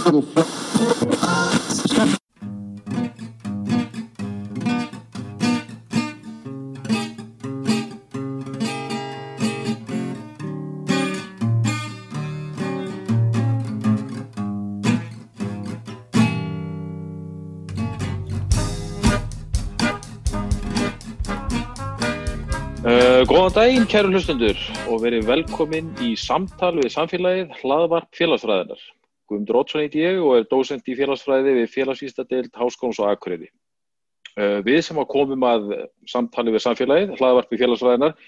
Uh, góðan daginn, kæru hlustundur, og verið velkomin í samtal við samfélagið hlaðvarp félagsfræðinar. Guðmundur Ótsson heiti ég og er dósent í félagsfræði við félagsvístadeild Háskóns og Akureyri. Uh, við sem að komum að samtali við samfélagið, hlaðvarp félagsfræðinar,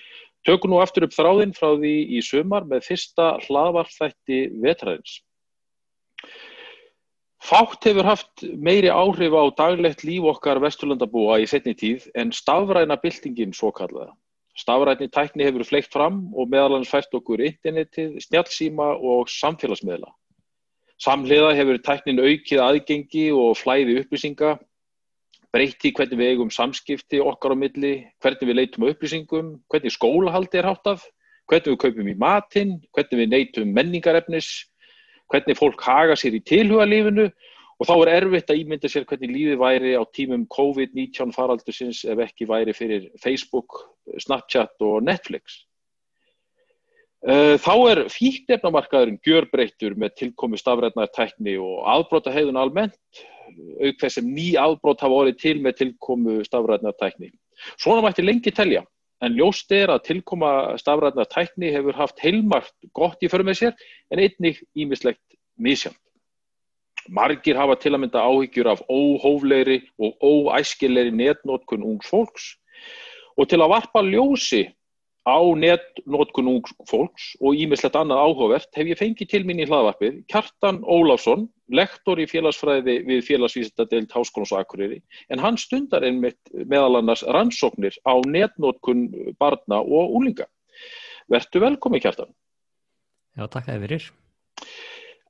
tökum nú aftur upp þráðinn frá því í sumar með fyrsta hlaðvarpþætti vetræðins. Fátt hefur haft meiri áhrif á daglegt líf okkar vesturlandabúa í setni tíð en stafræna byltingin svo kallaða. Stafrætni tækni hefur fleikt fram og meðal hans fært okkur internetið, snjálfsíma og samfélagsmiðla. Samhliða hefur tæknin aukið aðgengi og flæði upplýsinga, breytti hvernig við eigum samskipti okkar á milli, hvernig við leitum upplýsingum, hvernig skólahaldi er hátt af, hvernig við kaupum í matinn, hvernig við neytum menningarefnis, hvernig fólk haga sér í tilhugalífinu og þá er erfitt að ímynda sér hvernig lífið væri á tímum COVID-19 faraldursins ef ekki væri fyrir Facebook, Snapchat og Netflix. Þá er fíknefnamarkaðurinn gjörbreyttur með tilkomi stafrætnar tækni og aðbróta heiðun almennt, auk þess sem ný aðbrót hafa orðið til með tilkomu stafrætnar tækni. Svona mætti lengi telja, en ljóst er að tilkoma stafrætnar tækni hefur haft heilmart gott í för með sér en einnig ímislegt misjönd. Margir hafa til að mynda áhyggjur af óhóflegri og óæskilegri netnótkun ungs fólks og til að varpa ljósi á netnótkun ungs fólks og ímislegt annað áhugavert hef ég fengið til mín í hlaðvarpið Kjartan Ólafsson, lektor í félagsfræði við félagsvísindadeild Háskólans og Akureyri, en hann stundar einmitt meðal annars rannsóknir á netnótkun barna og úlinga. Vertu velkomi Kjartan. Já, takk að þið verir.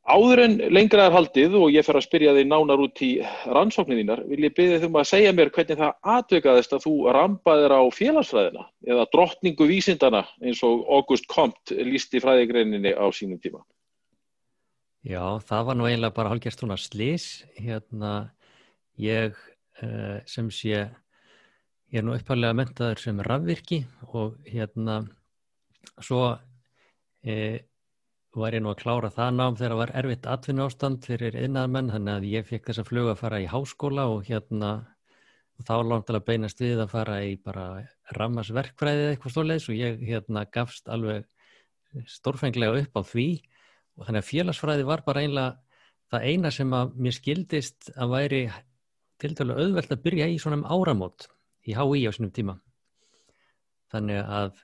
Áður en lengra er haldið og ég fer að spyrja þig nánar út í rannsóknir þínar, vil ég byrja þig um að segja mér hvernig það atvekaðist að þú rampaðir á félagsfræðina eða drottningu vísindana eins og August Comte lísti fræðigreininni á sínum tíma. Já, það var nú eiginlega bara hálfgerst svona slís. Hérna, ég uh, sem sé, ég er nú upphæflega mentaður sem rafvirki og hérna, svo... Uh, var ég nú að klára það nám þegar það var erfitt atvinni ástand fyrir innarmenn þannig að ég fekk þess að fluga að fara í háskóla og hérna og þá langt alveg beinast við að fara í bara rammasverkfræðið eitthvað stóleis og ég hérna gafst alveg stórfenglega upp á því. Og þannig að félagsfræði var bara einlega það eina sem að mér skildist að væri til dælu auðvelt að byrja í svona um áramót í HÍ á sínum tíma. Þannig að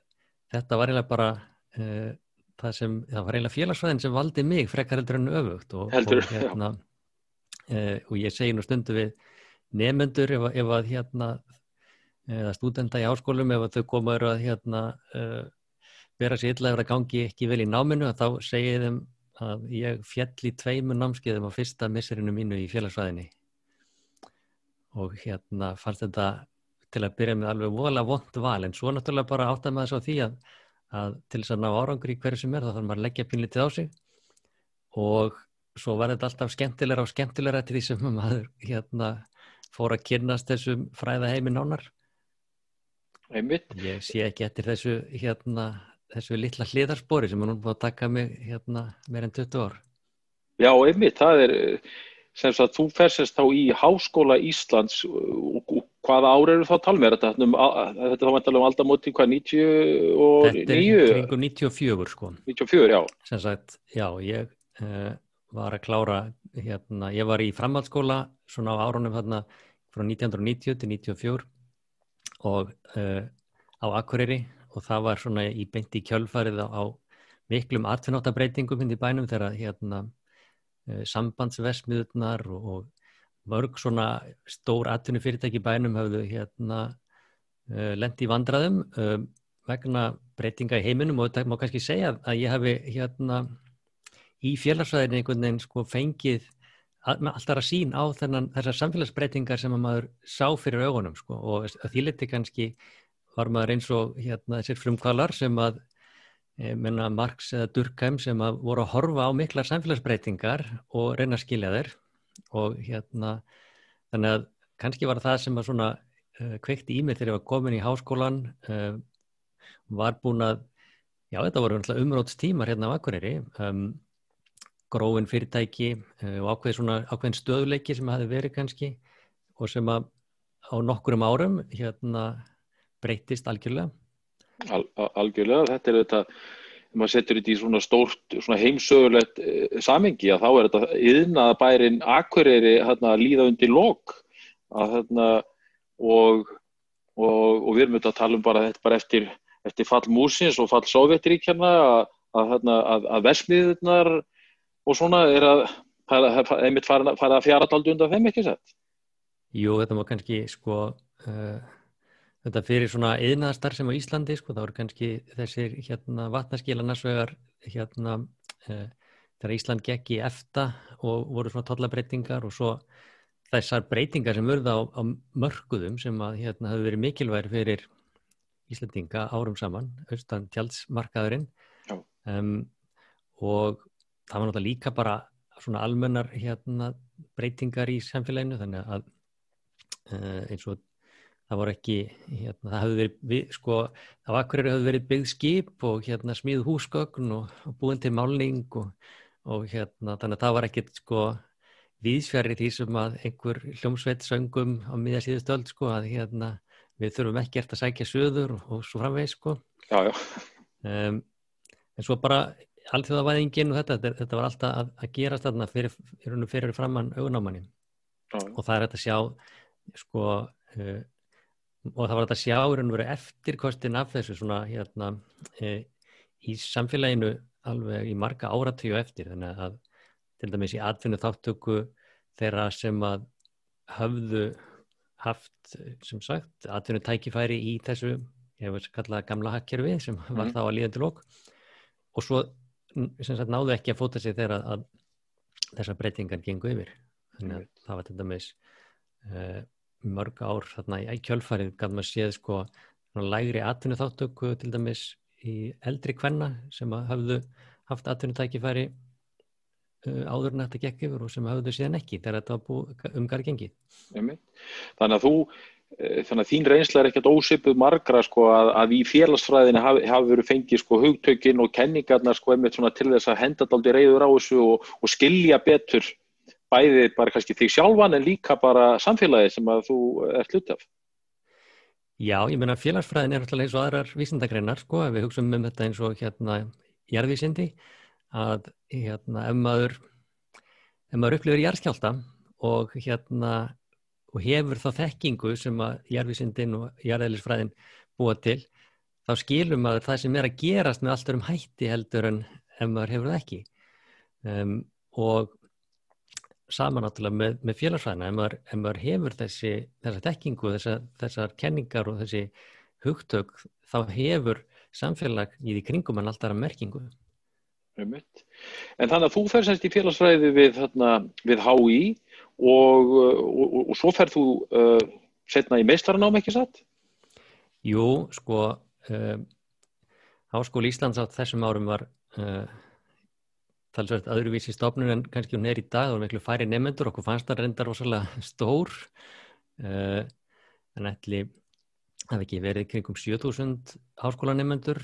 þetta var einlega bara uh, það sem, það var eiginlega félagsfræðin sem valdi mig frekar heldur en öfugt og, heldur, og, hérna, uh, og ég segi nú stundu við nefnendur ef, ef að hérna eða stúdenda í áskólum ef þau komaður að hérna uh, vera sér illa ef það gangi ekki vel í náminu þá segi ég þeim að ég fjall í tveimu námskeiðum á fyrsta misserinu mínu í félagsfræðinni. Og hérna fannst þetta til að byrja með alveg voðalega vond val en svo náttúrulega bara átt að maður svo því að að til þess að ná árangur í hverju sem er þá þarf maður að leggja pínlítið á sig. Og svo var þetta alltaf skemmtilegra og skemmtilegra til því sem maður hérna, fór að kynast þessum fræða heimi nánar. Einmitt. Ég sé ekki eftir þessu hérna, þessu litla hliðarspori sem er nú búin að taka mig hérna, meir en 20 ár. Já, einmitt, það er sem sagt, þú fersast þá í Háskóla Íslands og, og hvaða ári eru þá talum er þetta? Um, þetta þá vantalega um aldamóti hvað, 99? Þetta er kringum 94 sko. 94, já. Sem sagt, já, ég uh, var að klára, hérna, ég var í framhaldsskóla svona á árunum hérna frá 1990 til 94 og uh, á Akureyri og það var svona í beinti kjölfarið á, á miklum atvinnáttabreitingum hindi bænum þegar hérna sambandsversmiðunar og, og mörg svona stór atvinnu fyrirtæki bænum hafðu hérna uh, lendi í vandraðum uh, vegna breytinga í heiminum og þetta má kannski segja að ég hafi hérna í félagsvæðinu einhvern veginn sko fengið alltaf að sín á þennan, þessar samfélagsbreytingar sem maður sá fyrir augunum sko og að því leti kannski var maður eins og hérna þessir frumkvalar sem að menna Marx eða Durkheim sem að voru að horfa á miklar samfélagsbreytingar og reyna að skilja þeir og hérna þannig að kannski var það sem að svona uh, kveikti í mig þegar ég var komin í háskólan uh, var búin að já þetta voru umrótstímar hérna á Akureyri um, gróin fyrirtæki uh, og ákveð svona, ákveðin stöðuleiki sem hafi verið kannski og sem að á nokkurum árum hérna breytist algjörlega. Al, algjörlega, þetta er þetta ef maður setur þetta í svona stórt svona heimsögulegt e, samengi að þá er þetta yðnað bærin akkurýri hérna, líða undir lok. Að, hérna, og, og, og við erum þetta að tala um bara bara eftir, eftir fall músins og fall sovjetríkjana að, að, hérna, að vesmiðunar og svona er að einmitt fara, fara að fjara taldu undan þeim ekki sett Jú, þetta má kannski sko uh þetta fyrir svona eðnaðastar sem á Íslandi sko, þá eru kannski þessir hérna vatnaskílanarsvegar hérna e, þegar Ísland gekk í efta og voru svona tollabreitingar og svo þessar breytingar sem verða á, á mörguðum sem að hérna hafi verið mikilværi fyrir Íslandinga árum saman, austan tjaldsmarkaðurinn. Um, og það var náttúrulega líka bara svona almennar hérna breytingar í samfélaginu þannig að uh, eins og það voru ekki, hérna, það hefði verið, sko, af akkurir hefði verið byggð skip og hérna smíð húsgögn og, og búin til málning og, og hérna, þannig að það var ekkit, sko, viðsfjari því sem að einhver hljómsveit söngum á miða síðustöld, sko, að hérna, við þurfum ekkert að sækja söður og, og svo framvegis, sko. Já, já. Um, en svo bara allþjóðavæðingin og þetta, þetta, var alltaf að, að gerast þarna fyrir, fyrir, fyrir framann augunámanni og það er þetta að sjá, sko, uh, og það var þetta sjáurinn verið eftirkostin af þessu svona hérna e, í samfélaginu alveg í marga áratíu eftir þannig að til dæmis í atvinnu þáttöku þeirra sem að hafðu haft sem sagt atvinnu tækifæri í þessu ég hef kallað gamla hakkerfi sem var mm. þá að líða til lók og svo sem sagt náðu ekki að fóta sig þegar að þessar breytingar gengu yfir þannig að mm. það var til dæmis uh, mörg ár þarna í kjölfarið gaf maður séð sko lægri atvinnu þáttöku til dæmis í eldri kvenna sem hafðu haft atvinnutækifæri uh, áður en þetta gekk yfir og sem hafðu síðan ekki þegar þetta var búið umgar gengið. Þannig að þú uh, þannig að þín reynsla er ekkert ósipuð margra sko að, að í félagsfræðinu hafi, hafi verið fengið sko hugtökin og kenningarnar sko einmitt svona til þess að henda daldi reyður á þessu og, og skilja betur bæði bara kannski þig sjálfan en líka bara samfélagi sem að þú ert hlut af. Já, ég menna félagsfræðin er alltaf eins og aðrar vísindagreinar sko, ef við hugsaum um þetta eins og hérna jarðvísindi að hérna ef maður ef maður upplifir jarðskjálta og hérna og hefur þá þekkingu sem að jarðvísindin og jarðeðlisfræðin búa til þá skilum maður það sem er að gerast með alltaf um hætti heldur en ef maður hefur það ekki um, og saman náttúrulega með, með félagsfræðina. Ef maður, ef maður hefur þessi þessa tekkingu, þessa, þessar kenningar og þessi hugtök þá hefur samfélag í því kringum en alltaf að merkingu. En þannig að þú fer semst í félagsfræði við, þarna, við HÍ og, og, og, og svo fer þú uh, setna í meistarnám ekki satt? Jú, sko uh, Háskóli Íslands á þessum árum var uh, talsvægt öðruvísi stofnun en kannski hún er í dag og miklu færi nefnendur, okkur fannst það reyndar rosalega stór. Uh, en ætli það ekki verið kringum 7000 háskólanemöndur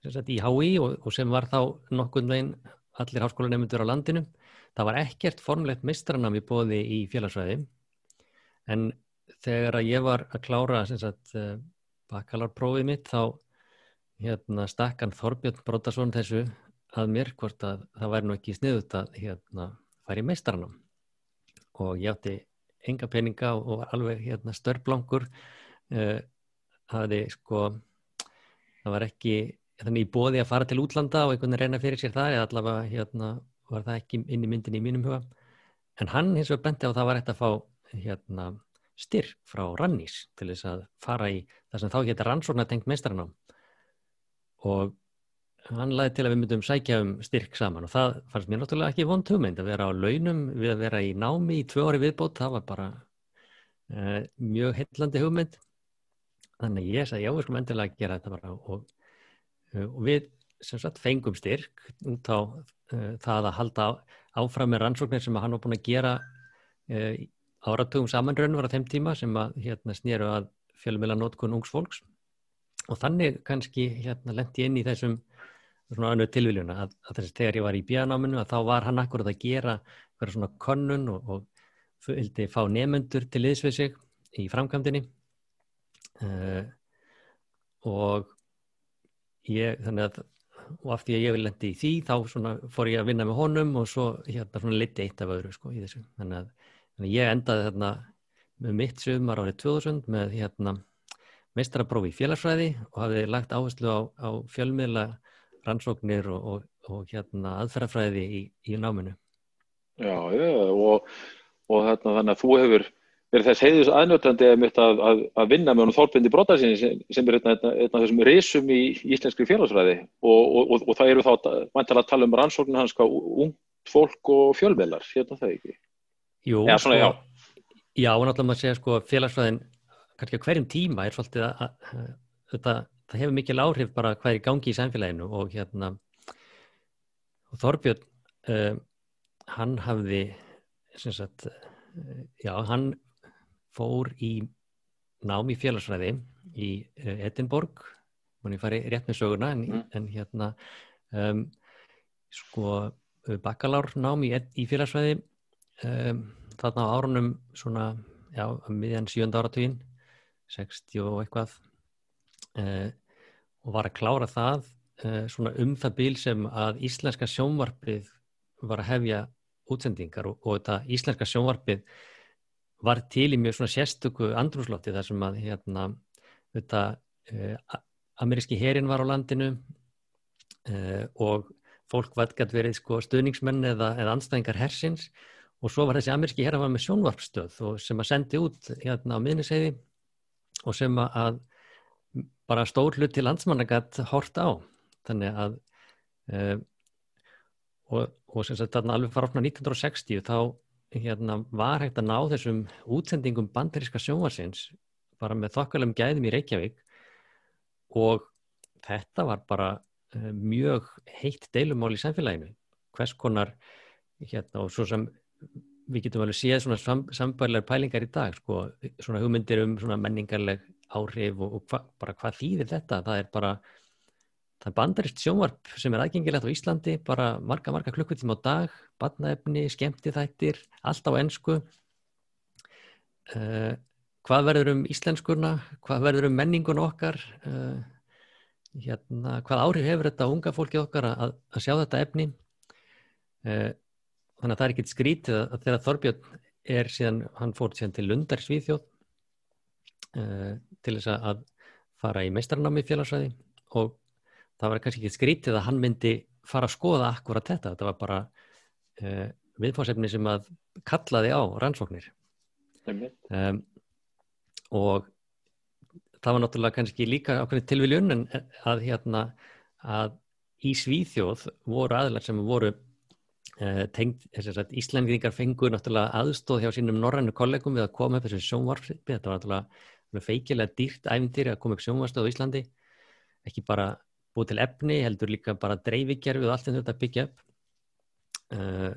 í HÍ og, og sem var þá nokkund veginn allir háskólanemöndur á landinu. Það var ekkert formlegt mistranam í bóði í félagsvæði en þegar að ég var að klára sagt, uh, bakalarprófið mitt þá hérna, stakkan Þorbjörn Brótarsson þessu að mér hvort að það væri nú ekki sniðut að hérna færi meistarnum og ég átti enga peninga og var alveg hérna störrblankur uh, eh, hafði sko það var ekki þannig í bóði að fara til útlanda og einhvern veginn reyna fyrir sér það eða allavega hérna var það ekki inn í myndin í mínum huga. En hann hins vegar benti á það var eftir að fá hérna styrk frá Rannís til þess að fara í það sem þá getur rannsóknar tengt meistarnum og hann laði til að við myndum sækja um styrk saman og það fannst mér náttúrulega ekki vond hugmynd að vera á launum við að vera í námi í tvö ári viðbót, það var bara uh, mjög hillandi hugmynd. Þannig ég sagði já, við skulum endilega gera þetta bara og og við sem sagt fengum styrk út á uh, það að halda áfram með rannsóknir sem hann var búin að gera uh, áratugum samanrönn var á þeim tíma sem að hérna snýru að fjölumila nótkun ungs fólks og þannig kannski hérna lendi inn í þessum svona annu tilviljuna að, að þess að þegar ég var í bíanáminu að þá var hann akkurat að gera hverja svona konnun og, og vildi fá nefnendur til liðs við sig í framkvæmdini uh, og ég þannig að og af því að ég vil lendi í því þá svona fór ég að vinna með honum og svo hérna svona liti eitt af öðru sko í þessu. Þannig að, þannig að ég endaði þarna með mitt sögumar árið 2000 með hérna meistaraprófi í félagsfræði og hafði lagt áherslu á, á fjölmiðla rannsóknir og, og, og hérna aðferðafræði í, í náminu. Já, já, og, og hérna, þannig að þú hefur verið þess heiðis aðnjóttandi að, að, að vinna með honum Þorfindi Brotarsinni sem, sem er einn af þessum risum í íslenskri félagsfræði og það eru þá vantilega að tala um rannsóknir hans ung fólk og fjölmiðlar, hérna það ekki? Jú, já, svona, já. já, og náttúrulega maður segja sko félagsfræðin kannski á hverjum tíma er svolítið að, að þetta það hefur mikil áhrif bara hvað er í gangi í samfélaginu og hérna og Þorbjörn uh, hann hafði sagt, uh, já, hann fór í nám í félagsfræði í uh, Edinborg mann ég fari rétt með söguna en, mm. en hérna um, sko bakalár nám í, í félagsfræði um, þarna á árunum svona, já, miðjan sjönda áratugin 60 og eitthvað uh, og var að klára það uh, svona um það bíl sem að íslenska sjónvarpið var að hefja útsendingar og, og þetta íslenska sjónvarpið var til í mjög svona sérstöku andrúslotti þar sem að hérna þetta uh, ameríski herin var á landinu uh, og fólk var gæti verið sko stuðningsmenn eða, eða anstæðingar hersins og svo var þessi ameríski herin var með sjónvarpstöð og sem að sendi út hérna á miðniseiði og sem að bara stór hlut til landsmannagat hort á. Þannig að uh, og, og sem sagt þarna alveg fara ofna 1960 þá hérna, var hægt að ná þessum útsendingum bandaríska sjónvarsins bara með þokkalum gæðum í Reykjavík. Og þetta var bara uh, mjög heitt deilumál í samfélaginu. Hvers konar hérna og svo sem við getum alveg séð svona sam, sambærlegar pælingar í dag sko, svona hugmyndir um svona menningarleg áhrif og, og hva, bara hvað þýðir þetta? Það er bara það er bandarist sjónvarp sem er aðgengilegt á Íslandi bara marga marga klukkutíma á dag badnaefni, skemmti þættir allt á ennsku uh, hvað verður um íslenskurna? Hvað verður um menningun okkar? Uh, hérna, hvað áhrif hefur þetta unga fólki okkar að, að sjá þetta efni? Uh, þannig að það er ekkit skrítið að þegar Þorbjörn er síðan, hann fór síðan til Lundar Svíþjóð uh, til þess að fara í meistarnámi félagsræði og það var kannski ekki skrítið að hann myndi fara að skoða akkurat þetta, þetta var bara uh, viðfórsefni sem að kallaði á rannsóknir. Um, og það var náttúrulega kannski líka ákveðin tilviljun en að hérna að í Svíþjóð voru aðlar sem voru tengd, þess að Íslandingar fengur náttúrulega aðstóð hjá sínum norrannu kollegum við að koma upp þessu sjónvarfi, þetta var náttúrulega feikilega dýrt æfindir að koma upp sjónvarstöð á Íslandi. Ekki bara búið til efni heldur líka bara dreifigerfi og allt þetta byggja upp. Uh,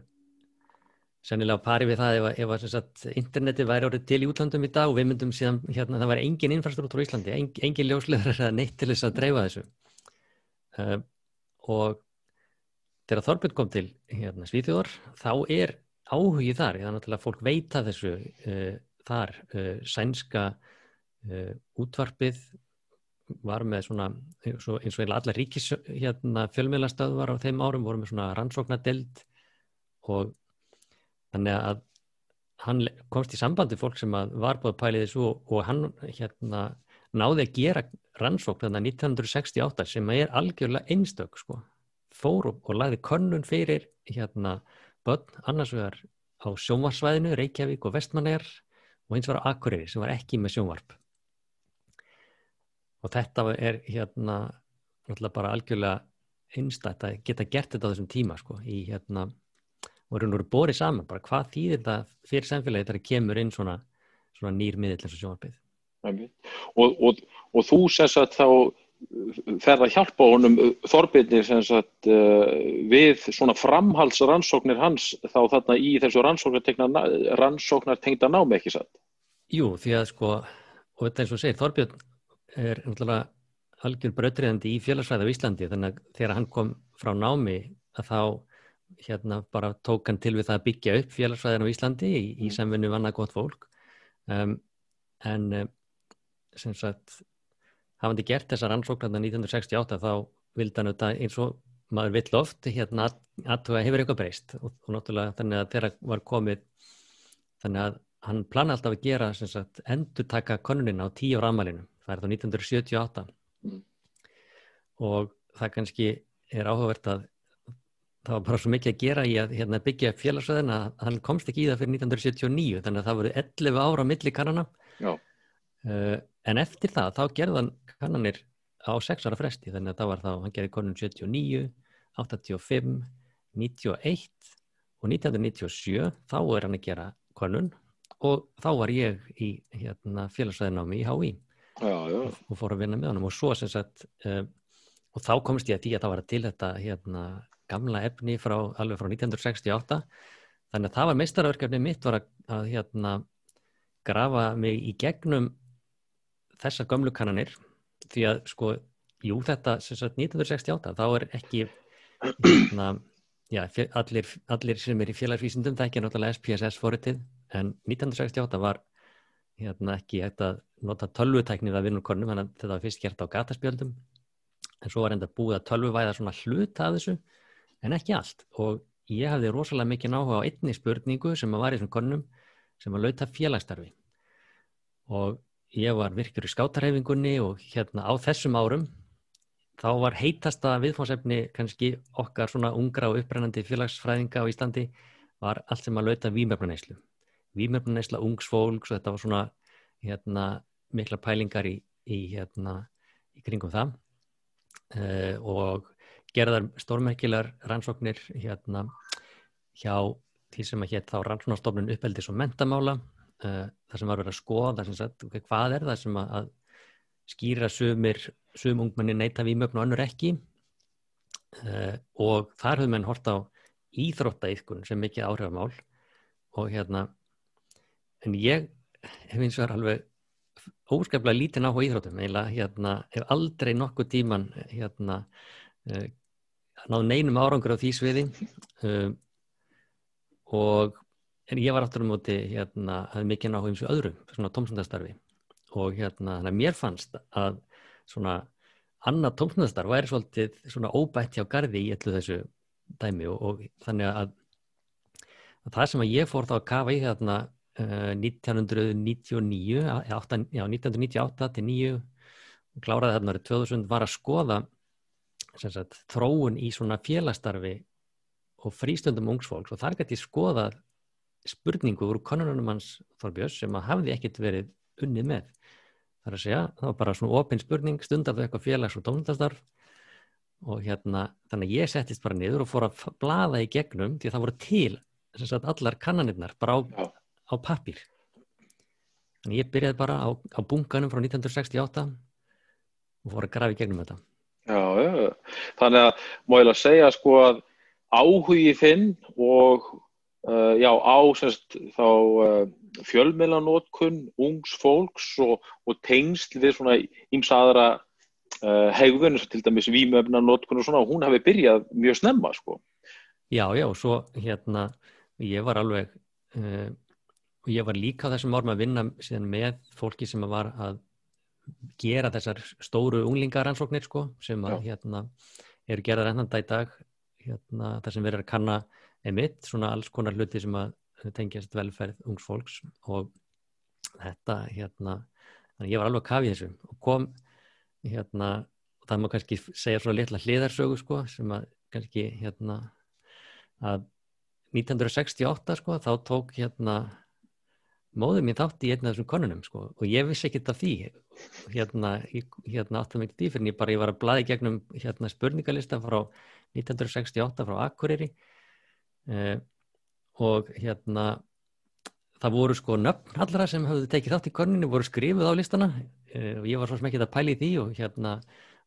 sennilega pari við það ef, ef að sagt, interneti væri orðið til í útlandum í dag og við myndum síðan hérna það væri engin infrastruktúr í Íslandi, en, engin ljósleðar að neitt til þess að dreifa þessu. Uh, og þegar Þorbjörn kom til hérna, Svíþjóðar þá er áhugið þar, þannig að fólk veita þessu uh, þar sænska Uh, útvarpið var með svona eins og, eins og allar ríkis hérna, fjölmiðlastöðvar á þeim árum voru með svona rannsóknadeld og þannig að hann komst í sambandi fólk sem var búið að pæli þessu og, og hann hérna náði að gera rannsókn þannig að 1968 sem er algjörlega einstök sko, fór og, og lagði könnun fyrir hérna börn annars vegar á sjónvarsvæðinu Reykjavík og Vestmannegar og eins var á Akureyri sem var ekki með sjónvarp. Og þetta er hérna náttúrulega bara algjörlega einstætt að geta gert þetta á þessum tíma sko í hérna og og veru borið saman bara hvað þýðir þetta fyrir samfélagi þegar það kemur inn svona, svona nýr miðill eins og sjónarbið og, og, og þú sess að þá ferð að hjálpa honum Þorbirni sagt, við svona framhaldsrannsóknir hans þá þarna í þessu rannsóknartengda námi ekki satt? Jú, því að sko, og þetta eins og segir, Þorbjörn er náttúrulega algjör brötriðandi í félagsræði á Íslandi þannig að þegar hann kom frá námi að þá hérna bara tók hann til við það að byggja upp félagsræðin á Íslandi í, í mm. samvinnu vanna gott fólk um, en um, sem sagt hafandi gert þessa rannsóknarna 1968 þá vildi hann auðvitað eins og maður vill oft hérna að það hefur eitthvað breyst? Og, og náttúrulega þannig að þeirra var komið þannig að hann plana alltaf að gera sagt, endur taka konunina á tíu rámalinu það er þá 1978 mm. og það kannski er áhugavert að það var bara svo mikið að gera í að hérna, byggja félagsveðin að hann komst ekki í það fyrir 1979 þannig að það voru 11 ára milli kannana. Uh, en eftir það þá gerðan kannanir á 6 ára fresti þannig að það var þá, hann gerði konun 79 85 91 og 1997 þá er hann að gera konun og þá var ég í hérna, mig í HÍ. Og, og fór að vinna með hann og svo sem sagt uh, og þá komst ég að því að það var til þetta hérna gamla efni frá, alveg frá 1968 þannig að það var meistarverkefni mitt var að, að hérna grafa mig í gegnum þessar gömlu kannanir því að sko, jú þetta sagt, 1968 þá er ekki hérna, já, allir, allir sem er í félagsvísindum það ekki náttúrulega SPSS fóritið en 1968 var hérna ekki hægt að nota tölvutæknið að vinna konum þannig að þetta var fyrst gert á gataspjöldum en svo var enda búið að tölvuvæða svona hluta af þessu en ekki allt. Og ég hafði rosalega mikið náhuga á einni spurningu sem var í þessum konum sem var lauta félagstarfi og ég var virkur í skátarhefingunni og hérna á þessum árum þá var heitasta viðfónsefni kannski okkar svona ungra og upprennandi félagsfræðinga á Íslandi var allt sem að lauta výmöfnuneyslu výmöfnuneysla ungs fólks og þetta var svona hérna mikla pælingar í, í hérna í kringum það. Uh, og gerðar stórmerkilegar rannsóknir hérna hjá því sem að hétt þá rannsóknarstofnun uppeldis og mentamála uh, þar sem var verið að skoða sagt, okay, hvað er það sem að, að skýra sumir, sum ungmenni neyta výmögn og annur ekki? Uh, og þar höfum við hort á íþróttaíðkun sem mikið áhrifamál og hérna en ég hef eins og er alveg óskaplega lítið náttúrulega íþróttum. Eða hérna hef aldrei nokkuð tíman hérna uh, náðu neinum árangur á því sviði. Um, og en ég var aftur um móti hérna, hafði mikið náðu eins og öðru svona tómsundastarfi og hérna, mér fannst að svona annað tómsundastarf væri svolítið svona óbætt hjá gardi í allu þessu dæmi. Og, og þannig að, að það sem að ég fór þá að kafa í hérna uh, 1999 8, já, 1998 til 9 og kláraði þarna árið 2000 var að skoða sagt, þróun í svona félastarfi og frístöndum ungsfólks og þar gæti skoða spurningu úr konunum hans Þorbjörns sem að hafði ekkit verið unnið með. Það er að segja, það var bara svona opinn spurning, stundar við eitthvað félags- og tónlistastarf og hérna, þannig að ég settist bara niður og fór að blada í gegnum því að það voru til sagt, allar kannanirnar bara á, á pappir. Þannig ég byrjaði bara á, á bunkanum frá 1968 og fór að grafi gegnum þetta. Já, já, þannig að má ég að segja sko að áhugi þinn og uh, já, á semst þá uh, fjölmjölanótkun, ungs fólks og, og tengsl við svona ímsaðara uh, hegðun, til dæmis výmöfnanótkun og svona, hún hefði byrjað mjög snemma sko. Já, já, og svo hérna, ég var alveg, uh, ég var líka þessum árum að vinna síðan með fólki sem var að gera þessar stóru unglingaransóknir sko, sem að, hérna, eru gerðar ennanda í dag hérna, þar sem verður að kanna emitt, svona alls konar hluti sem að tengjast velferð ungs fólks og þetta hérna, ég var alveg að kafi þessu og kom hérna, það má kannski segja svona litla hliðarsögu sko, sem að kannski hérna að 1968 sko, þá tók hérna móðið mín þátt í einna af þessum konunum sko og ég vissi ekkert af því. Hérna, hérna áttum ekki því fyrir en ég bara ég var að blaði gegnum hérna spurningalista frá 1968 frá Akureyri eh, og hérna það voru sko nöfn allra sem hafðu tekið þátt í konuninu voru skrifuð á listana. Eh, og ég var svo sem ekki að pæli því og hérna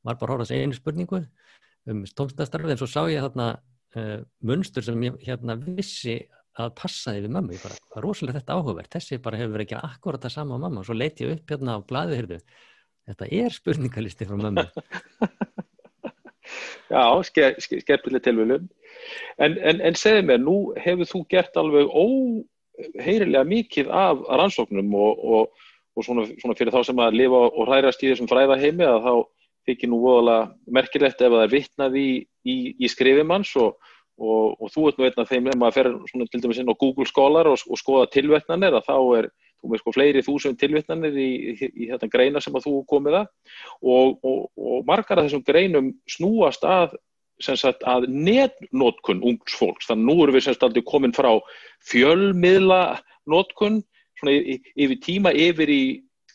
var bara að hóra þessi einu spurningu um tómstastarfið en svo sá ég þarna uh, munstur sem ég hérna vissi að passaði við mammu, ég bara, það er rosalega þetta áhugavert, þessi bara hefur verið ekki akkurat það sama á mamma. Og svo leiti ég upp hérna á blæði, heyrðu, þetta er spurningalisti frá mammu. Já, skemmtileg tilvölu. En, en, en segði mér, nú hefur þú gert alveg óheirilega mikið af rannsóknum og, og, og svona, svona fyrir þá sem að lifa og hrærast í þessum fræða heimi að þá þykir nú voðalega merkilegt ef það er vittnað í, í, í skrifimanns og, og þú ert nú einn af þeim ef maður fer til dæmis inn á Google Scholar og skoða tilvettnanir að þá er þú með sko fleiri þúsund tilvittnanir í, í, í þetta greina sem að þú komið að. Og, og, og margar af þessum greinum snúast að, sagt, að netnótkun ungs fólks, þannig að nú erum við semst aldrei komin frá fjölmiðla nótkun yfir tíma yfir í,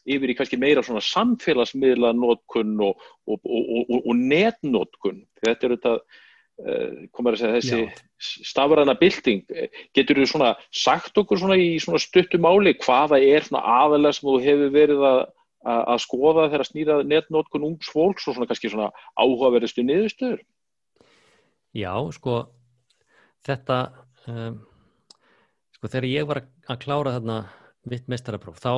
yfir í kannski meira svona samfélagsmiðla nótkun og, og netnótkun þetta er þetta Eh, komur að segja þessi stafræna bylting, getur þú svona sagt okkur svona í svona stuttumáli hvaða er svona aðalega sem þú hefur verið að, að skoða þegar að snýra netnótkun ungs fólks og svona kannski svona áhugaverðistu niðurstöður? Já, sko þetta um, sko þegar ég var að klára þarna mitt mestarapróf þá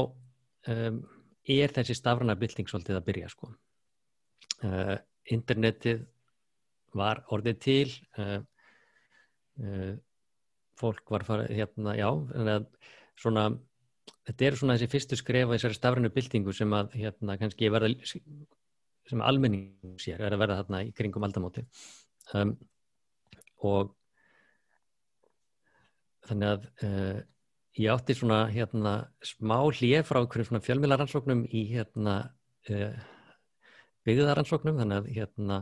um, er þessi stafræna bylting svolítið að byrja sko. Uh, internetið var orðið til uh, uh, fólk var farið hérna, já, svona þetta eru svona þessi fyrstu skrefa þessari stafrænu byltingu sem að hérna kannski verða sem almenning sér er að verða þarna í kringum aldamóti. Um, og þannig að uh, ég átti svona hérna smá hlið frá einhverjum svona fjölmiðlaransóknum í hérna uh, byggðaransóknum þannig að hérna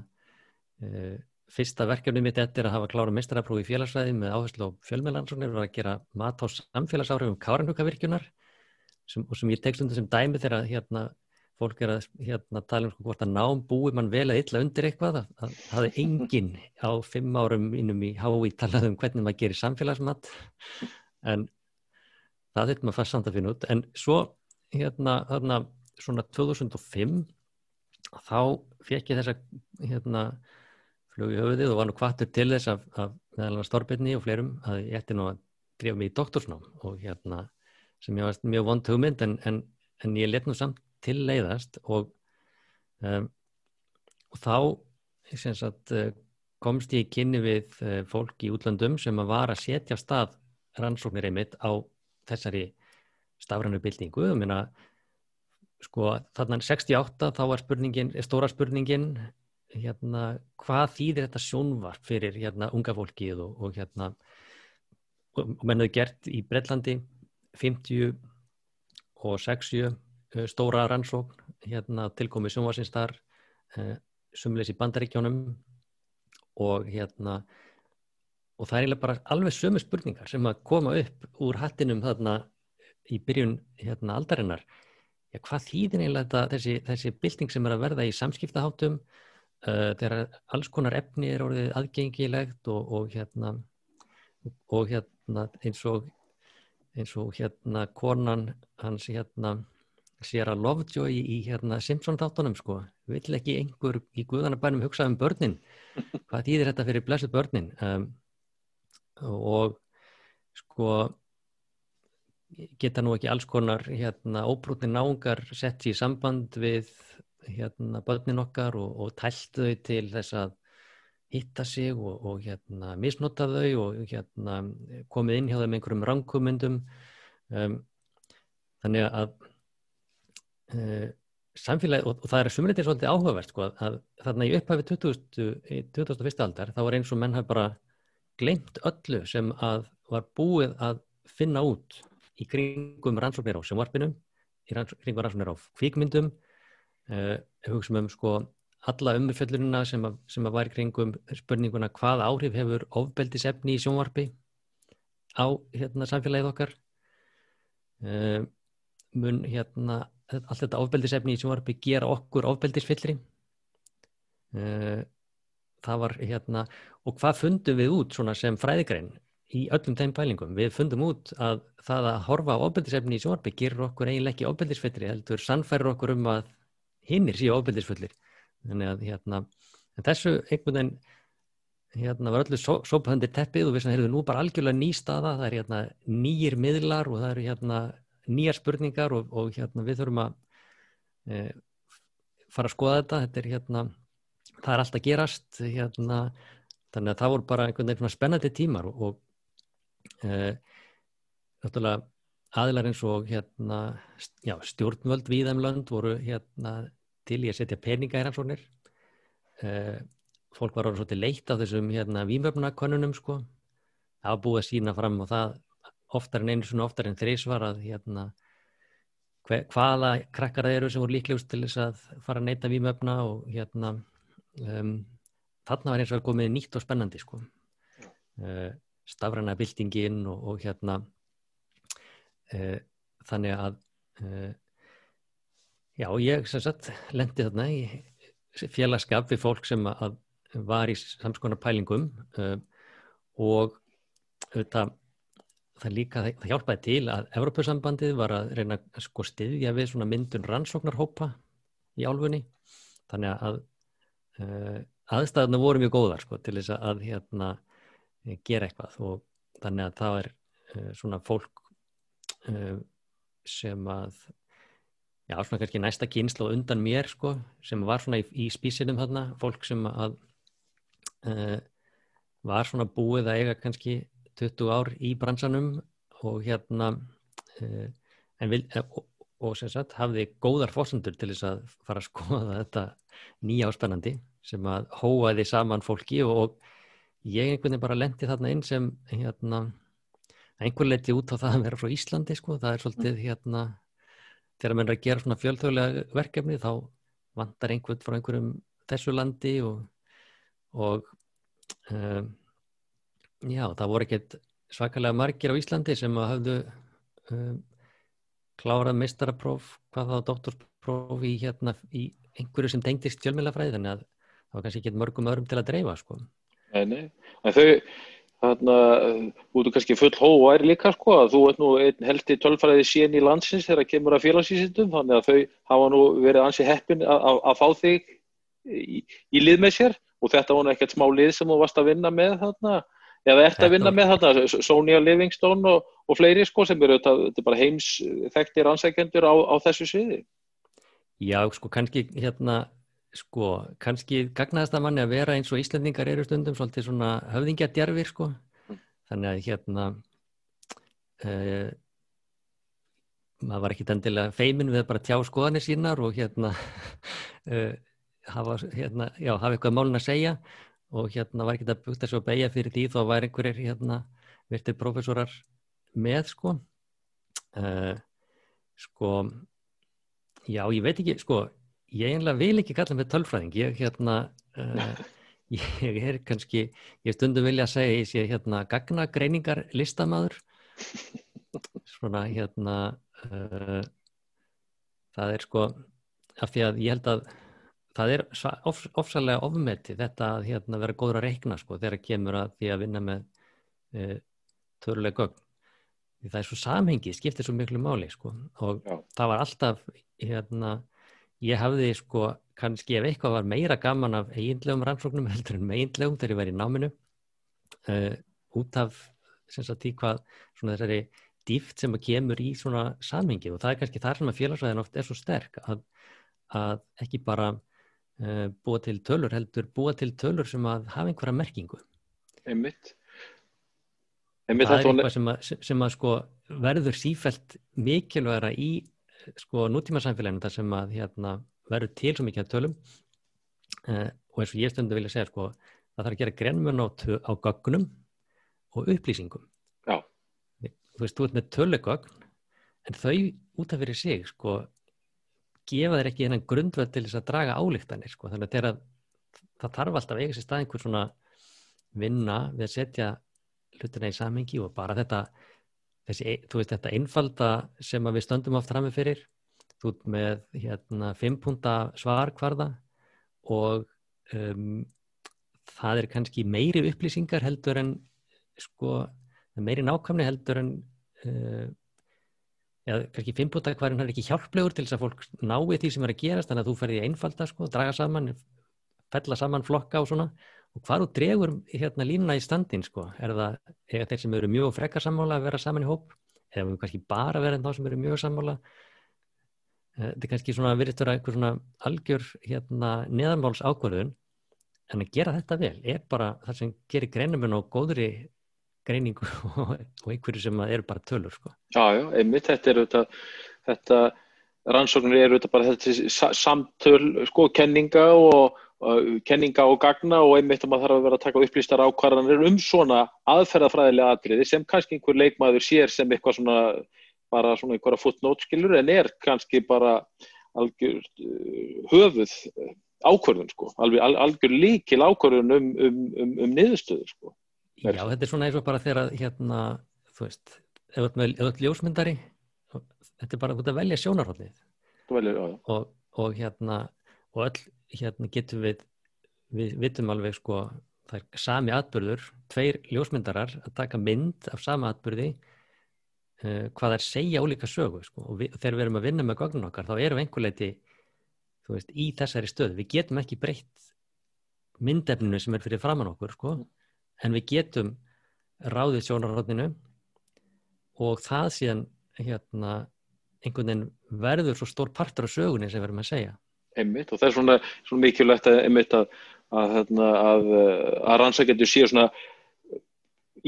fyrsta verkefni mitt eftir að hafa klára mestraraprófi í félagsræði með áherslu á fjölmjölansóknir var að gera mat á samfélagsáhrifum káranhugavirkjunar og sem ég tekst undir sem dæmi þegar hérna, fólk er að hérna, tala um sko, hvort að nám búi mann vel að illa undir eitthvað að það hefði enginn á fimm árum innum í hái talað um hvernig maður gerir samfélagsmat. En það þetta maður fast samt að finna út. En svo hérna, hérna svona 2005 þá fekk ég þessa hérna flög í höfuðið og var nú kvartur til þess af, af meðal hann Storbjörni og fleirum að ég ætti nú að drifa mig í doktorsnám og hérna sem ég varst mjög vond hugmynd en, en, en ég let nú samt til leiðast og, um, og þá sagt, eh, komst ég kynni við uh, fólk í útlandum sem að var að setja stað rannsóknir einmitt á þessari stafrannu byltingu. Og minna sko þarna 68 þá var spurningin, stóra spurningin hérna, hvað þýðir þetta sjónvarp fyrir hérna, unga fólkið og, og hérna og menn hefur gert í Breitlandi 50 og 60 uh, stóra rannsókn hérna, tilkomið sjónvarsins þar uh, sumleis í bandaríkjónum og hérna og það er eiginlega bara alveg sömu spurningar sem að koma upp úr hattinum þarna í byrjun hérna aldarinnar. Já, hvað þýðir eiginlega þessi, þessi bylting sem er að verða í samskiptaháttum þegar alls konar efni er orðið aðgengilegt og, og hérna og hérna eins og eins og hérna konan hans hérna sér að Lovejoy í, í hérna Simpson þáttunum sko, vill ekki einhver í guðanabænum hugsa um börnin? Hvað þýðir þetta fyrir blessuð börnin? Um, og sko geta nú ekki alls konar hérna óbrútni náungar sett í samband við hérna börnin okkar og, og tælt þau til þess að hitta sig og, og hérna misnota þau og hérna komið inn hjá þeim einhverjum rangkumundum um, þannig að uh, samfélagi og, og það er sumriðir svolítið áhugavert sko að þarna í upphafi 2001. aldar þá var eins og menn hafði bara glemt öllu sem að var búið að finna út í kringum rannsóknir á sjónvarpinum í kringum rannsóknir á kvíkmyndum uh, hugsa um sko alla umfjöllunina sem sem að var kringum spurninguna hvað áhrif hefur ofbeldisefni í sjónvarpi á hérna samfélagið okkar uh, mun hérna allt þetta ofbeldisefni í sjónvarpi gera okkur ofbeldisfyllri uh, það var hérna og hvað fundum við út svona sem fræðigrein í öllum þeim pælingum. Við fundum út að það að horfa á ofbeldisefni í sjónvarpi gerur okkur eiginlega ekki ofbeldisfyllri heldur sannfærir okkur um að hinnir séu ofbeldisfullir. Þannig að hérna þessu einhvern veginn hérna var öllu sópahöndir teppið og við sem heyrðum nú bara algjörlega ný staða, það er hérna nýjir miðlar og það eru hérna nýjar spurningar og, og hérna við þurfum að e, fara að skoða þetta, þetta er hérna það er alltaf gerast hérna þannig að það voru bara einhvern veginn spennandi tímar og, og e, náttúrulega aðilar eins og hérna já, stjórnvöld við þeim lönd voru hérna til í að setja peninga í rannsóknir. E, fólk var orðið svolítið leitt á þessum hérna výmöfnakönnunum sko. Það var búið að sína fram og það oftar en einu svona oftar en þrís var að hérna hve, hvaða krakkar það eru sem voru líklegust til þess að fara að neyta výmöfna og hérna um, þarna var eins og komið nýtt og spennandi sko. Uh, stafræna bildingin og, og hérna þannig að uh, já ég sem sagt lendi þarna í félagskap við fólk sem að var í samskonar pælingum uh, og það, það líka það hjálpaði til að Evropasambandið var að reyna að sko styðja við svona myndun rannsóknarhópa í álfunni. Þannig að aðstæðuna voru mjög góðar sko til þess að hérna gera eitthvað. Og þannig að það er svona fólk sem að já svona kannski næsta kynsla og undan mér sko sem var svona í, í spísinum þarna fólk sem að uh, var svona búið að eiga kannski 20 ár í bransanum og hérna uh, vil, uh, og, og sem sagt hafði góðar fórsendur til þess að fara að skoða þetta nýja áspennandi sem að hóaði saman fólki og, og ég einhvern veginn bara lendi þarna inn sem hérna einhver leti út á það að vera frá Íslandi sko, það er svolítið hérna þegar maður er að gera svona fjöldhauðlega verkefni þá vantar einhvern frá einhverjum þessu landi og og um, já, það voru ekkert svakalega margir á Íslandi sem hafðu um, klárað mistarapróf, hvað þá doktorspróf í, hérna, í einhverju sem tengdist fjölmjölafræði, þannig að það var kannski ekki mörgum öðrum til að dreifa sko. Nei, nei, en þau þarna, þú ert kannski full hóværi líka sko, að þú ert nú einn heldi tölfræði síðan í landsins þegar það kemur að félagsvísindum, þannig að þau hafa nú verið ansi heppin að fá þig í, í lið með sér. Og þetta var ekkert smá lið sem þú varst að vinna með þarna eða ert að vinna með þarna Sonja Livingstone og, og fleiri sko sem eru þetta bara heims þekktir ansækjendur á, á þessu sviði. Já sko kannski hérna sko kannski gagnaðast að manni að vera eins og Íslandingar eru stundum svolítið svona höfðingjadjarfir sko. Mm. þannig að hérna uh, maður var ekki endilega feimin við bara tjá skoðanir sínar og hérna uh, hafa, hérna, já, hafa eitthvað málun að segja. Og hérna var ekki þetta bútt að svo beigja fyrir því þá var einhverjir hérna virtir profesorar með sko. Uh, sko já ég veit ekki sko ég einlega vil ekki kalla með tölfræðing ég hérna uh, ég er kannski, ég stundum vilja að segja ég sé hérna gagnagreiningar listamæður svona hérna uh, það er sko af því að ég held að það er of, ofsalega ofmeti þetta að hérna, vera góður að reikna sko, þegar kemur að því að vinna með e, töruleg gögn því það er svo samhengi, skiptir svo miklu máli sko. og Já. það var alltaf hérna, ég hafði sko kannski ef eitthvað var meira gaman af eiginlegum rannsóknum heldur en meginlegum þegar ég var í náminu e, út af sagt, því hvað þessari dýft sem kemur í svona samhengi og það er kannski þar sem að félagsvæðin oft er svo sterk að, að ekki bara uh, búa til tölur heldur búa til tölur sem að hafa einhverja merkingu. Einmitt, einmitt það er eitthvað sem að, sem að sko verður sífælt mikilvægra í sko nútíma samfélaginu þar sem að hérna, verður til svo mikið að tölum uh, og eins og ég stundu vilja segja sko það þarf að gera grennmun á, á gögnum og upplýsingum Já. þú veist, þú ert með tölugögn en þau út af fyrir sig sko gefa þér ekki þennan grundvöld til þess að draga álíktanir sko. þannig að þeirra, það þarf alltaf eiga sér stað einhver svona vinna við að setja hlutina í samengi og bara þetta þessi, þú veist þetta einfalda sem við stöndum oft fram með fyrir þú veist með hérna fimmpunta svarkvarða og um, það er kannski meiri upplýsingar heldur en sko meiri nákvæmni heldur en uh, eða kannski fimmputakvarinn er ekki hjálplegur til þess að fólk nái því sem er að gerast þannig að þú ferði einfalda sko, draga saman fella saman flokka og svona og hvað þú dregur hérna línuna í standin sko, er það eða þeir sem eru mjög frekarsammála að vera saman í hóp eða við kannski bara vera en þá sem eru mjög sammála eh, þetta er kannski svona virðist vera eitthvað svona algjör hérna neðanmáls ákvörðun en að gera þetta vel er bara það sem gerir greinum og góðri greiningu og, og einhverju sem eru bara tölur sko. Já, já, einmitt þetta er þetta, þetta rannsóknir eru þetta bara þetta samtöl sko, kenninga og, og kenninga og gagna og einmitt að maður þarf að vera að taka upplýstar ákvarðanir um svona aðferðafræðilega atriði sem kannski einhver leikmaður sér sem eitthvað svona bara svona einhverja footnote-skilur en er kannski bara algjör uh, höfuð ákvörðun sko, alveg algjör líkil ákvörðun um, um, um, um niðurstöðu sko. Já, þetta er svona eins og bara þegar hérna, þú veist, ef ert ljósmyndari, þetta er bara að velja sjónarhóllið og, og hérna og öll hérna getum við við vitum alveg sko það er sami atbyrður, tveir ljósmyndarar að taka mynd af sama atbyrði uh, hvað er segja ólíka sögu sko og við, þegar við erum að vinna með gögnun okkar þá erum einhverleiti þú veist, í þessari stöð, við getum ekki breytt myndefninu sem er fyrir framann okkur sko en við getum ráðið sjónarhóttinu og það síðan hérna, einhvern veginn verður svo stór partur af sögunni sem við erum að segja. Einmitt og það er svona, svona mikilvægt að, einmitt að, að, hérna, að, að rannsækjandi séu svona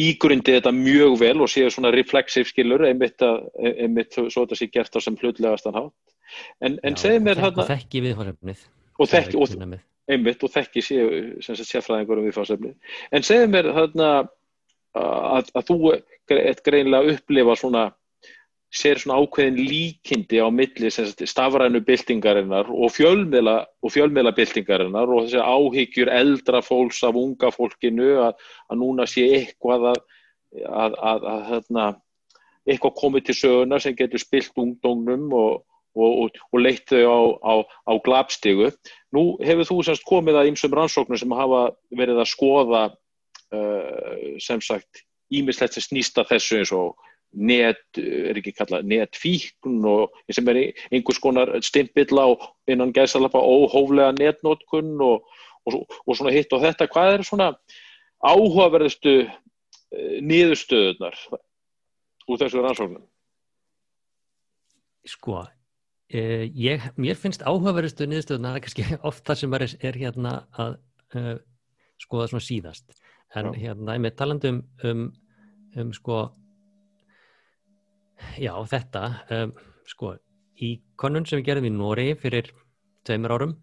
ígrundi þetta mjög vel og séu svona reflexiv skilur einmitt að, einmitt svo þetta sé gert á sem hlutlegast hann hátt. En, en segð mér hérna... Og þekki viðhóðsefnið. Og þekki, og, einmitt og þekki séu sérfræðingur um viðfáðsefni en segðu mér þarna að, að þú ert greinlega upplifa svona sér svona ákveðin líkindi á milli stafrænu byltingarinnar og fjölmiðla og fjölmiðla byltingarinnar og þessi áhyggjur eldra fólks af unga fólkinu að, að núna sé eitthvað að, að, að hérna, eitthvað komið til söguna sem getur spilt ungdóngnum og og, og, leitt þau á, á, á glapstígu. Nú hefur þú semst komið að einsum rannsóknum sem hafa verið að skoða uh, sem sagt ímislegt sem snýsta þessu eins og net, er ekki kallað netfíkn og sem er einhvers konar stimpill á innan gæsalappa óhóflega netnótkun og, og svona hitt og þetta. Hvað er svona áhugaverðustu uh, niðurstöðunar úr þessu rannsóknum? Sko, Uh, ég, mér finnst áhugaverustu niðurstöðuna það er kannski oft það sem er, er hérna að uh, skoða svona síðast en já. hérna ég með talandum um, um sko já þetta um, sko í konun sem við gerðum í Nóri fyrir tveimur árum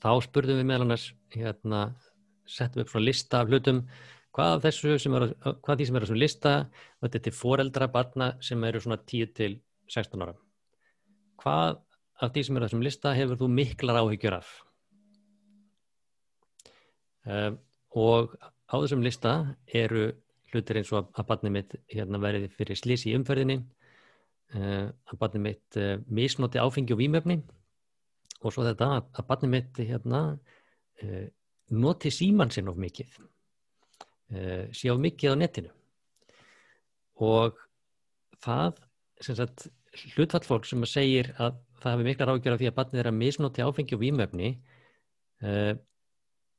þá spurðum við meðal annars hérna settum upp svona lista af hlutum hvað, sem er, hvað því sem er á svona lista þetta er foreldra barna sem eru svona 10 til 16 ára. Hvað af því sem er þessum lista hefur þú miklar áhyggjur af? Um, og á þessum lista eru hlutir eins og að barnið mitt hérna, verið fyrir slís í umferðinni uh, að barnið mitt uh, misnoti áfengi og výmöfni og svo þetta að, að barnið mitt hérna, uh, noti síman sinn of mikið sé of mikið á netinu og það sagt hlutfall fólk sem segir að það hefur mikla ráðgjör af því að barnið er að misnóti áfengi og výmöfni eh,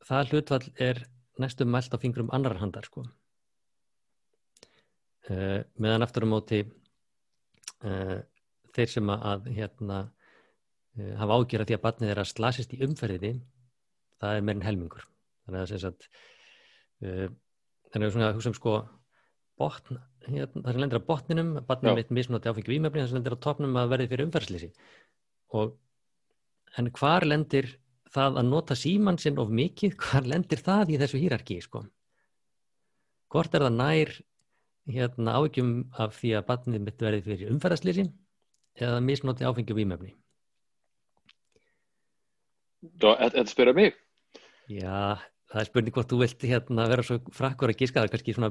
það hlutfall er næstum mælt á fingrum annar handar sko. Uh, meðan aftur á móti uh, þeir sem að hérna, hafa ágjör af því að barnið er að slasist í umferðiði það er meirinn helmingur. Þannig að það er þannig að er svona sko botn, hérna, það sem lendir á botninum barnið mitt misnóti áfengi výmöfni það sem lendir á topnum að verði fyrir umferðslýsi og en hvar lendir það að nota síman sinn of mikið, hvar lendir það í þessu hýrarki sko? Hvort er það nær hérna ágjum af því að barnið mitt verði fyrir umferðslýsi eða misnóti áfengi výmöfni Þetta spyrja mig. Já, það er spurning hvort þú vilt hérna, vera svo frakkur að gíska það kannski svona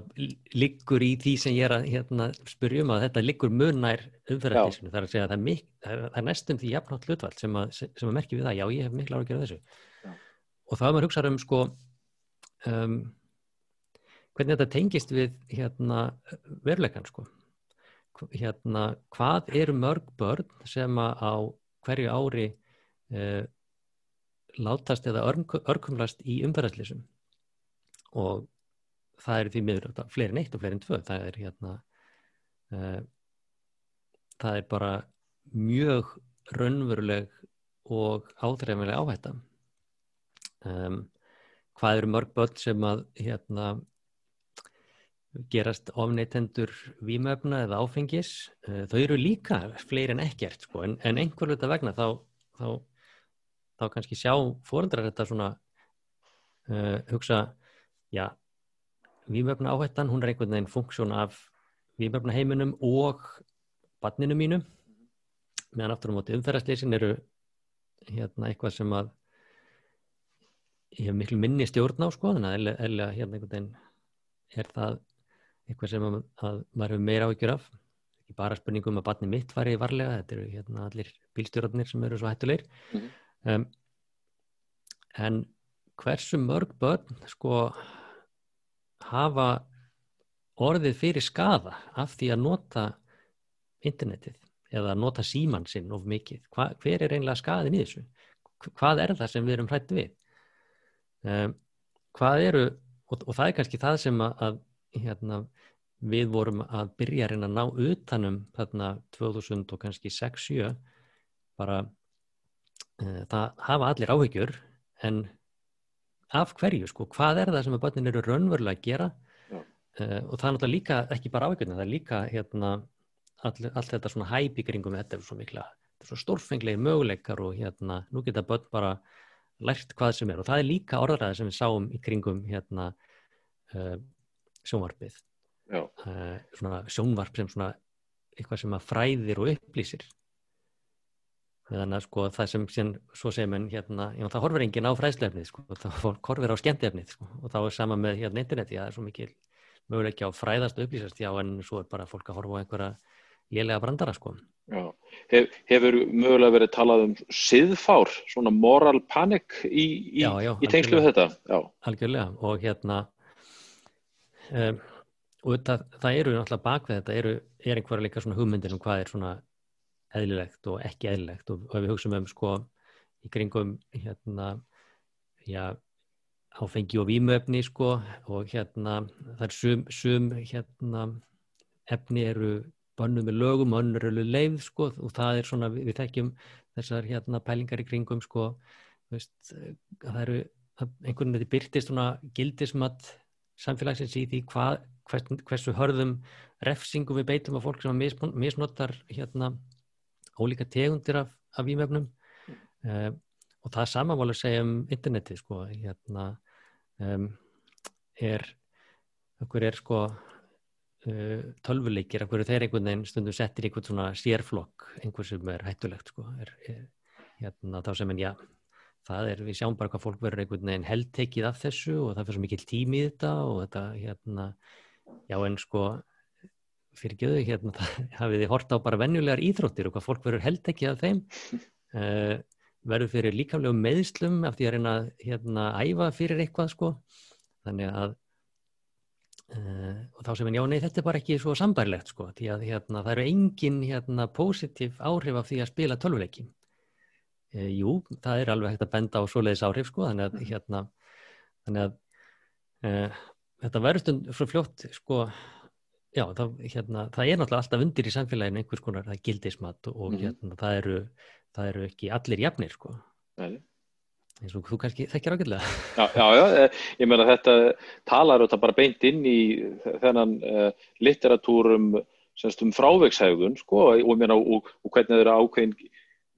liggur í því sem ég er að hérna, spurja um að þetta liggur munnær umferðartísinu, það er að segja að það er, mik, það er, það er næstum því jafnátt hlutvall sem að, sem að merkja við það, já ég hef mikla ára að gera þessu. Já. og þá er maður hugsað um sko um, hvernig þetta tengist við hérna, veruleikan sko. Hérna, hvað eru mörg börn sem á hverju ári uh, látast eða örkumlast í umferðarslýsum og það eru því miður fleiri neitt og fleiri en tvö. Það er hérna uh, það er bara mjög raunveruleg og áþreifilega áhætta. Um, hvað eru mörg börn sem að hérna gerast ofneitendur výmöfna eða áfengis. Uh, þau eru líka fleiri en ekkert sko, en, en einhver luta vegna þá, þá, þá kannski sjá fóröldrar þetta svona uh, hugsa já, výmöfna áhættan hún er einhvern veginn funksjón af výmöfna heiminum og banninu mínu. Meðan aftur á móti umferðarsleysin eru hérna eitthvað sem að ég hef miklu minni stjórn á sko þannig að eða hérna einhvern veginn er það eitthvað sem að, að maður hefur meira áhyggjur af. Ekki bara spurningum að batni mitt fari varlega, þetta eru hérna allir bílstjórnarnir sem eru svo hættulegir. Mm -hmm. um, en hversu mörg börn sko hafa orðið fyrir skada af því að nota internetið eða nota síman sinn of mikið, Hva, hver er einlega skadin í þessu? Hvað er það sem við erum hrættu við? Um, hvað eru og, og það er kannski það sem að, að hérna, við vorum að byrja að reyna að ná utanum þarna 2000 og kannski 6-7 bara uh, það hafa allir áhyggjur en af hverju sko, hvað er það sem að börnin eru raunverulega að gera? Uh, og það er náttúrulega líka ekki bara áhyggjurna, það er líka hérna, all, allt þetta svona hæp í kringum þetta er svo mikla, stórfenglegir möguleikar og hérna, nú geta börn bara lært hvað sem er. Og það er líka orðræði sem við sáum í kringum hérna uh, sjónvarpið. Uh, svona sjónvarp sem svona eitthvað sem að fræðir og upplýsir. Þannig að sko það sem, sem svo segir mann hérna, já, það horfir engin á fræðslefnið sko, það horfir á skemmtefnið sko, og þá er sama með hérna interneti, það er svo mikil möguleg ekki á fræðast og upplýsast já en svo er bara fólk að horfa á einhverja lélega brandara sko. Já, Hef, hefur mögulega verið talað um siðfár, svona moral panic í, í, í tengslu við þetta? Já, algjörlega og hérna um, og það, það eru náttúrulega bakveð þetta eru, er einhverja líka svona hugmyndir um hvað er svona eðlilegt og ekki eðlilegt. Og, og ef við hugsaum um sko í kringum hérna já áfengi og výmöfni sko og hérna það er sum, sum hérna efni eru bönnu með lögum, önnur eru leið sko og það er svona, við, þekkjum þessar hérna pælingar í kringum sko veist, það eru einhvern veginn þetta byrtist svona gildismat samfélagsins í því hvað, hvers, hversu hörðum refsingum við beitum af fólk sem mis, misnotar hérna ólíka tegundir af, af výmöfnum mm. uh, og það samanválu að segja um interneti sko hérna um, er okkur er sko uh, tölvuleikir, okkur þeir einhvern veginn stundum settir einhvern svona sérflokk einhver sem er hættulegt sko er, er, hérna þá sem en já það er, við sjáum bara hvað fólk verður einhvern veginn heldtekið af þessu og það fyrir svo mikil tími í þetta og þetta hérna, já en sko fyrir göðu hérna, það hafið þið hort á bara venjulegar íþróttir og hvað fólk verður heldtekið af þeim. Uh, verður fyrir líkamlegum meðslum af því að reyna hérna æfa fyrir eitthvað sko. Þannig að uh, og þá sem en já nei þetta er bara ekki svo sambærlegt sko því að hérna það eru engin hérna positív áhrif af því að spila tölvuleikin E, jú, það er alveg hægt að benda á svoleiðis áhrif sko, þannig að, mm. hérna, þannig að e, þetta verður stund svo fljótt sko, já, það, hérna, það er náttúrulega alltaf undir í samfélaginu einhvers konar, það er gildismat og mm. hérna, það, eru, það eru ekki allir jafnir sko. Nei eins og þú kannski þekkir ágjörlega Já, já, já, e, ég meina þetta talar þetta bara beint inn í þennan uh, litteratúrum um frávegshægðun sko, og, og, og hvernig það eru ákveðin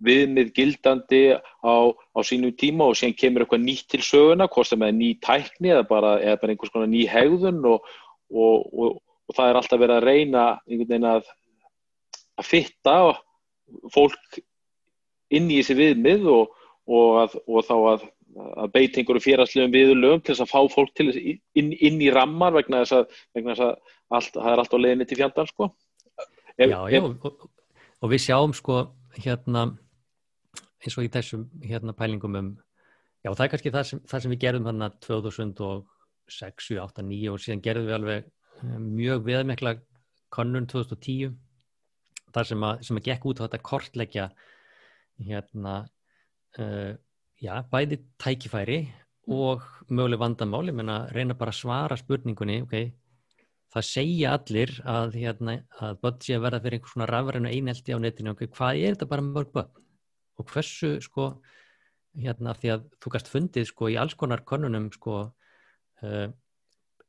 viðmið gildandi á, á sínum tíma og síðan kemur eitthvað nýtt til söguna, hvort sem er ný tækni eða bara, eða bara einhvers konar ný hegðun og, og, og, og það er alltaf verið að reyna einhvern veginn að, að fitta fólk inn í þessi viðmið og þá að, að beita einhverju fjerarslegum viðlögum til þess að fá fólk til þess inn, inn í rammar vegna þess að, vegna þess að allt, það er allt á leginni til fjandan sko. Ef, já, já, ef, og við sjáum sko hérna eins og í þessum hérna pælingum um, já það er kannski það sem, það sem við gerðum hann að 2006, 2008, 2009 og síðan gerðum við alveg eh, mjög viðmekla kannun 2010 það sem að, sem að gekk út á þetta kortleggja hérna uh, já, bæði tækifæri og möguleg vandamáli, menna reyna bara að svara spurningunni, ok það segja allir að, hérna, að börn sé að verða fyrir einhvers svona rafrænu einelti á netinu, ok, hvað er þetta bara mörg börn og hversu sko hérna því að þú gæst fundið sko í alls konar konunum sko uh,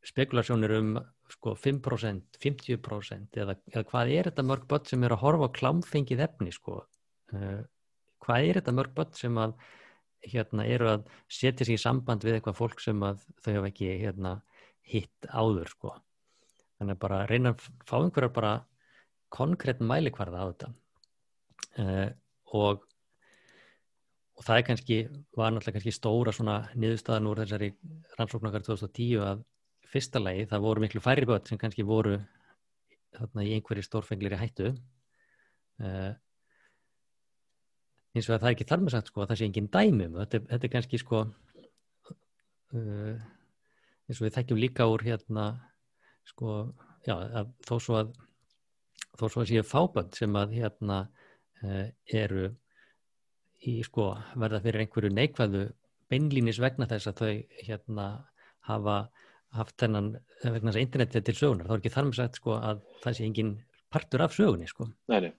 spekulasjónir um sko 5%, 50% eða, eða hvað er þetta mörg börn sem er að horfa á klámfengið efni sko? Uh, hvað er þetta mörg börn sem að hérna eru að setja sér í samband við eitthvað fólk sem að þau hafa ekki hérna hitt áður sko? Þannig að bara reyna að fá einhverjar bara konkrétt mælikvarða á þetta. Uh, og og það er kannski, var náttúrulega kannski stóra svona niðurstaðan úr þessari rannsóknarkar 2010 að fyrsta lagi það voru miklu færri börn sem kannski voru þarna í einhverju stórfenglir í hættu. Uh, eins og að það er ekki þar með sagt sko að það sé engin dæmum þetta, þetta er kannski sko uh, eins og við þekkjum líka úr hérna sko, já, að, þó svo að þó svo að séu fábönd sem að hérna uh, eru í sko verða fyrir einhverju neikvæðu beinlínis vegna þess að þau hérna hafa haft þennan vegna þess að internetið til sögunar. Þá er ekki þar með sagt sko að það sé engin partur af sögunni sko. Nei, nei.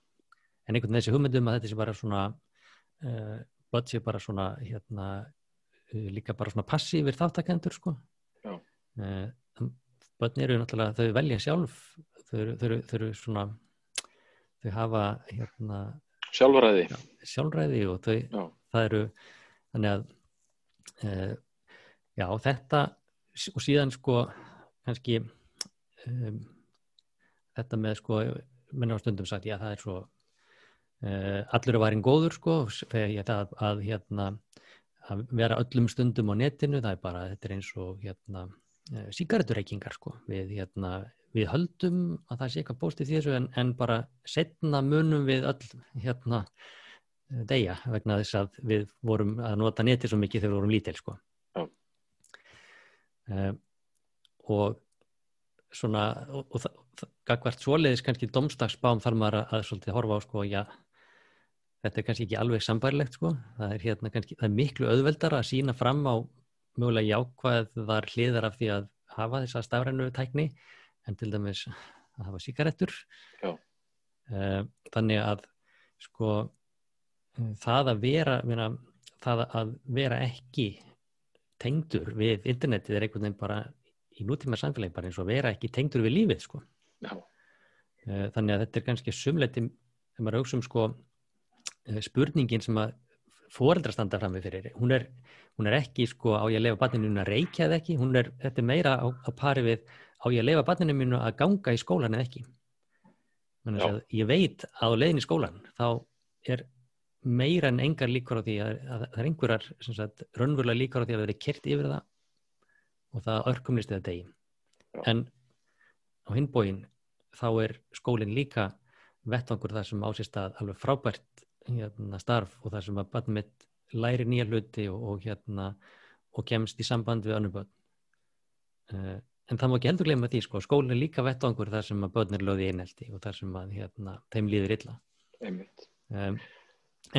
en einhvern veginn þessi hugmyndum að þetta sé bara svona uh, börn sé bara svona hérna uh, líka bara svona passífir þáttakendur sko. Uh, börn eru náttúrulega þau velja sjálf þau eru svona þau hafa hérna sjálfræði já, sjálfræði og þau, já. það eru þannig að uh, já þetta og síðan sko kannski um, þetta með sko minna á stundum sagt já það er svo uh, allur er varin góður sko þegar það að hérna að vera öllum stundum á netinu það er bara þetta er eins og hérna uh, síkareturreikingar sko við hérna við höldum að það sé eitthvað bóstið því þessu en, en bara setna munum við öll hérna degja vegna þess að við vorum að nota neti svo mikið þegar við vorum lítil sko oh. uh, og svona og, og það gagvart svoleiðis kannski domstagsbám þarf maður að, að svolítið horfa á sko já þetta er kannski ekki alveg sambærilegt sko það er hérna kannski, það er miklu auðveldar að sína fram á mögulega jákvæðar hliðar af því að hafa þessa stafrænu tækni en til dæmis að hafa síkarettur uh, þannig að sko það að vera minna, það að vera ekki tengdur við internetið er einhvern veginn bara í nútíma samfélagi bara eins og vera ekki tengdur við lífið sko. Uh, þannig að þetta er kannski sumleiti þegar maður auksum sko uh, spurningin sem að foreldra standa fram við fyrir. Hún er, hún er ekki sko á ég að lefa barninu að reykja eða ekki, hún er, þetta er meira á, á pari við á ég að leifa barninu mínu að ganga í skólan eða ekki? Ég veit að á leiðin í skólan þá er meira en engar líkur á því að, að það er einhverjar raunverulega líkur á því að það er kert yfir það og það örkumlist eða degi Já. en á hinbóin þá er skólinn líka vettvangur þar sem ásist að alveg frábært hérna, starf og þar sem að barnum mitt læri nýja hluti og, og, hérna, og kemst í samband við önnum börn. Uh, en það má ekki heldur glemja því sko, skólinn er líka vettangur þar sem að börnir löði einhelti og þar sem að hérna, þeim líður illa um,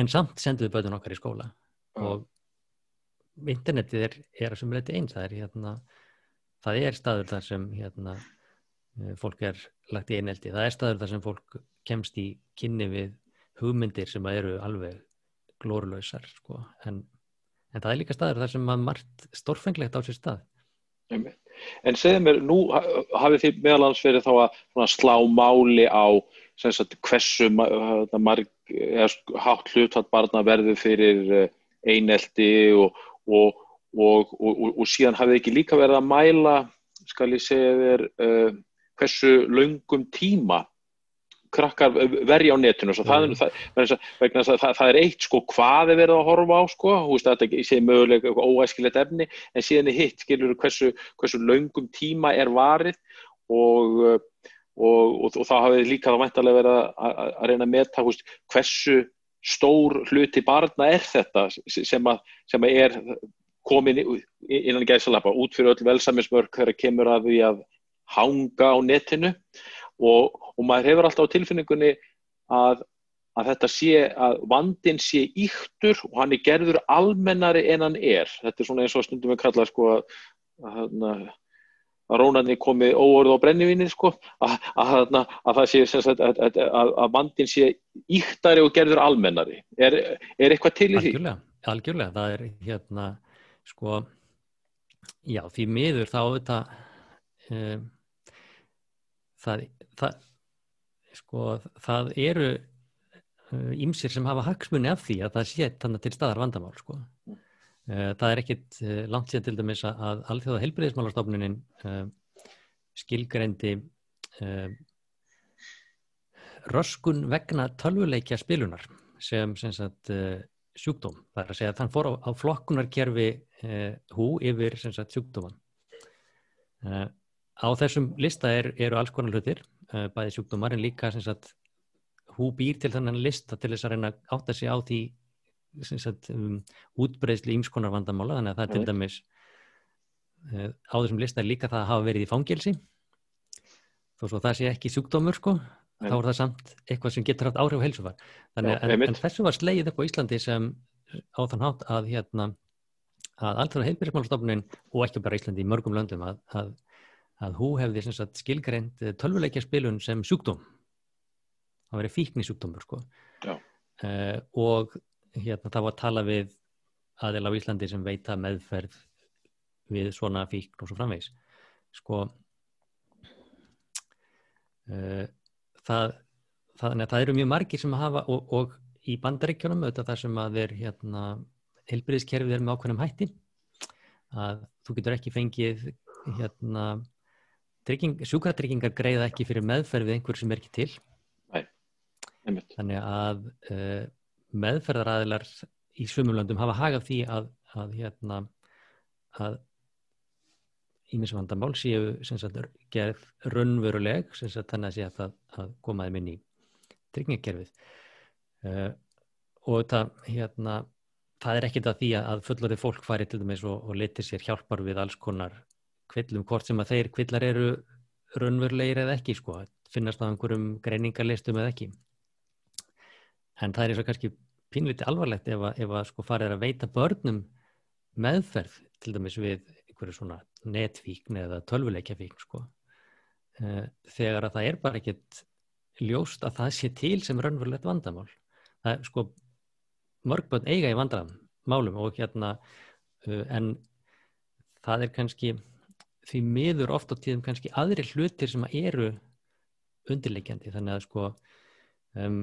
en samt senduðu börnun okkar í skóla ah. og internetið er, er að sumleiti eins það er, hérna, það er staður þar sem hérna, eh, fólk er lagt í einhelti, það er staður þar sem fólk kemst í kynni við hugmyndir sem eru alveg glórulausar sko. en, en það er líka staður þar sem maður margt stórfenglegt á sér stað Einmitt. En segðu mér, nú hafið þið meðalans verið þá að slá máli á sagt, hversu marg, hátt hluthatt barna verður fyrir eh, einelti og, og, og, og síðan hafið ekki líka verið að mæla, skal ég segja þér, uh, hversu laungum tíma krakkar verja á netinu mm. það, það, það, það er eitt sko hvað er verið að horfa á sko veist, þetta sé mögulega óæskilegt efni en síðan er hitt skilur hversu, hversu laungum tíma er varið og, og, og, og þá hafið líka þá mæntalega verið að, að reyna að meta veist, hversu stór hluti barna er þetta sem að, sem að er komin innan gæðsalapa út fyrir öll velsaminsmörk þegar kemur að því að hanga á netinu og, og maður hefur alltaf á tilfinningunni að, að þetta sé að vandin sé yktur og hann er gerður almennari en hann er. Þetta er svona eins og stundum við kalla sko að, að, að rónarni komi óorð á brennivinni sko að það sé að vandin sé yktari og gerður almennari. Er, er eitthvað til í því? Algjörlega, algjörlega, það er hérna sko já því miður þá þetta um, það, það sko það eru ímsir uh, sem hafa hagsmunni af því að það sé þannig til staðar vandamál sko. Uh, það er ekkit uh, langt síðan til dæmis að alþjóða helbriðismálastofnunin skilgrendi röskun vegna tölvuleikja spilunar sem, sem sagt, sjúkdóm. Það er að segja að þann fór á, á flokkunarkerfi hú yfir sagt, sjúkdóman. Á þessum lista er, eru alls konar hlutir uh, bæði sjúkdómar en líka sagt, hú býr til þannig lista til þess að reyna að átta sig á því sagt, um, útbreyðsli ímskonar vandamála. Þannig að það er til dæmis uh, á þessum lista er líka það að hafa verið í fangelsi. Þó svo það sé ekki sjúkdómur sko þá er það samt eitthvað sem getur haft áhrif og helsufar þannig að en, en þessu var sleið upp á Íslandi sem á þann hátt að hérna að alltaf heilbyrjusmálstofnin og ekki bara Íslandi í mörgum löndum að, að að hú hefði sagt, skilgreint eh, tölvuleikja spilun sem sjúkdóm. Það verið fíkni sjúkdómur sko. uh, og hérna það var að tala við aðeila á Íslandi sem veita meðferð við svona fíkn og svo framvegs sko uh, það, það, það eru mjög margir sem hafa og, og í bandaríkjónum auðvitað þar sem að þeir hérna, heilbriðiskerfið er með ákveðnum hætti að þú getur ekki fengið hérna sjúkratryggingar greiða ekki fyrir meðferð við einhver sem er ekki til. Nei, þannig að uh, meðferðaræðilar í svömmulandum hafa hagað því að, að hérna að ímisvandamál séu sagt, gerð raunveruleg sagt, þannig að sé að, að koma þeim inn í tryggingkerfið uh, og það, hérna, það er ekkit að því að fullorðið fólk fari til dæmis og, og letir sér hjálpar við alls konar kvillum hvort sem að þeir kvillar eru raunverulegir eða ekki sko, finnast á einhverjum greiningarlistum eða ekki. En það er eins og kannski pínliti alvarlegt ef að, ef að sko farið að veita börnum meðferð til dæmis við einhverju svona netfíkn eða tölvuleikjafíkn sko. Uh, þegar að það er bara ekkit ljóst að það sé til sem raunverulegt vandamál. Það er sko mörgbönd eiga í vandamálum málum og hérna uh, en það er kannski því miður oft á tíðum kannski aðri hlutir sem eru undirleikjandi þannig að sko um,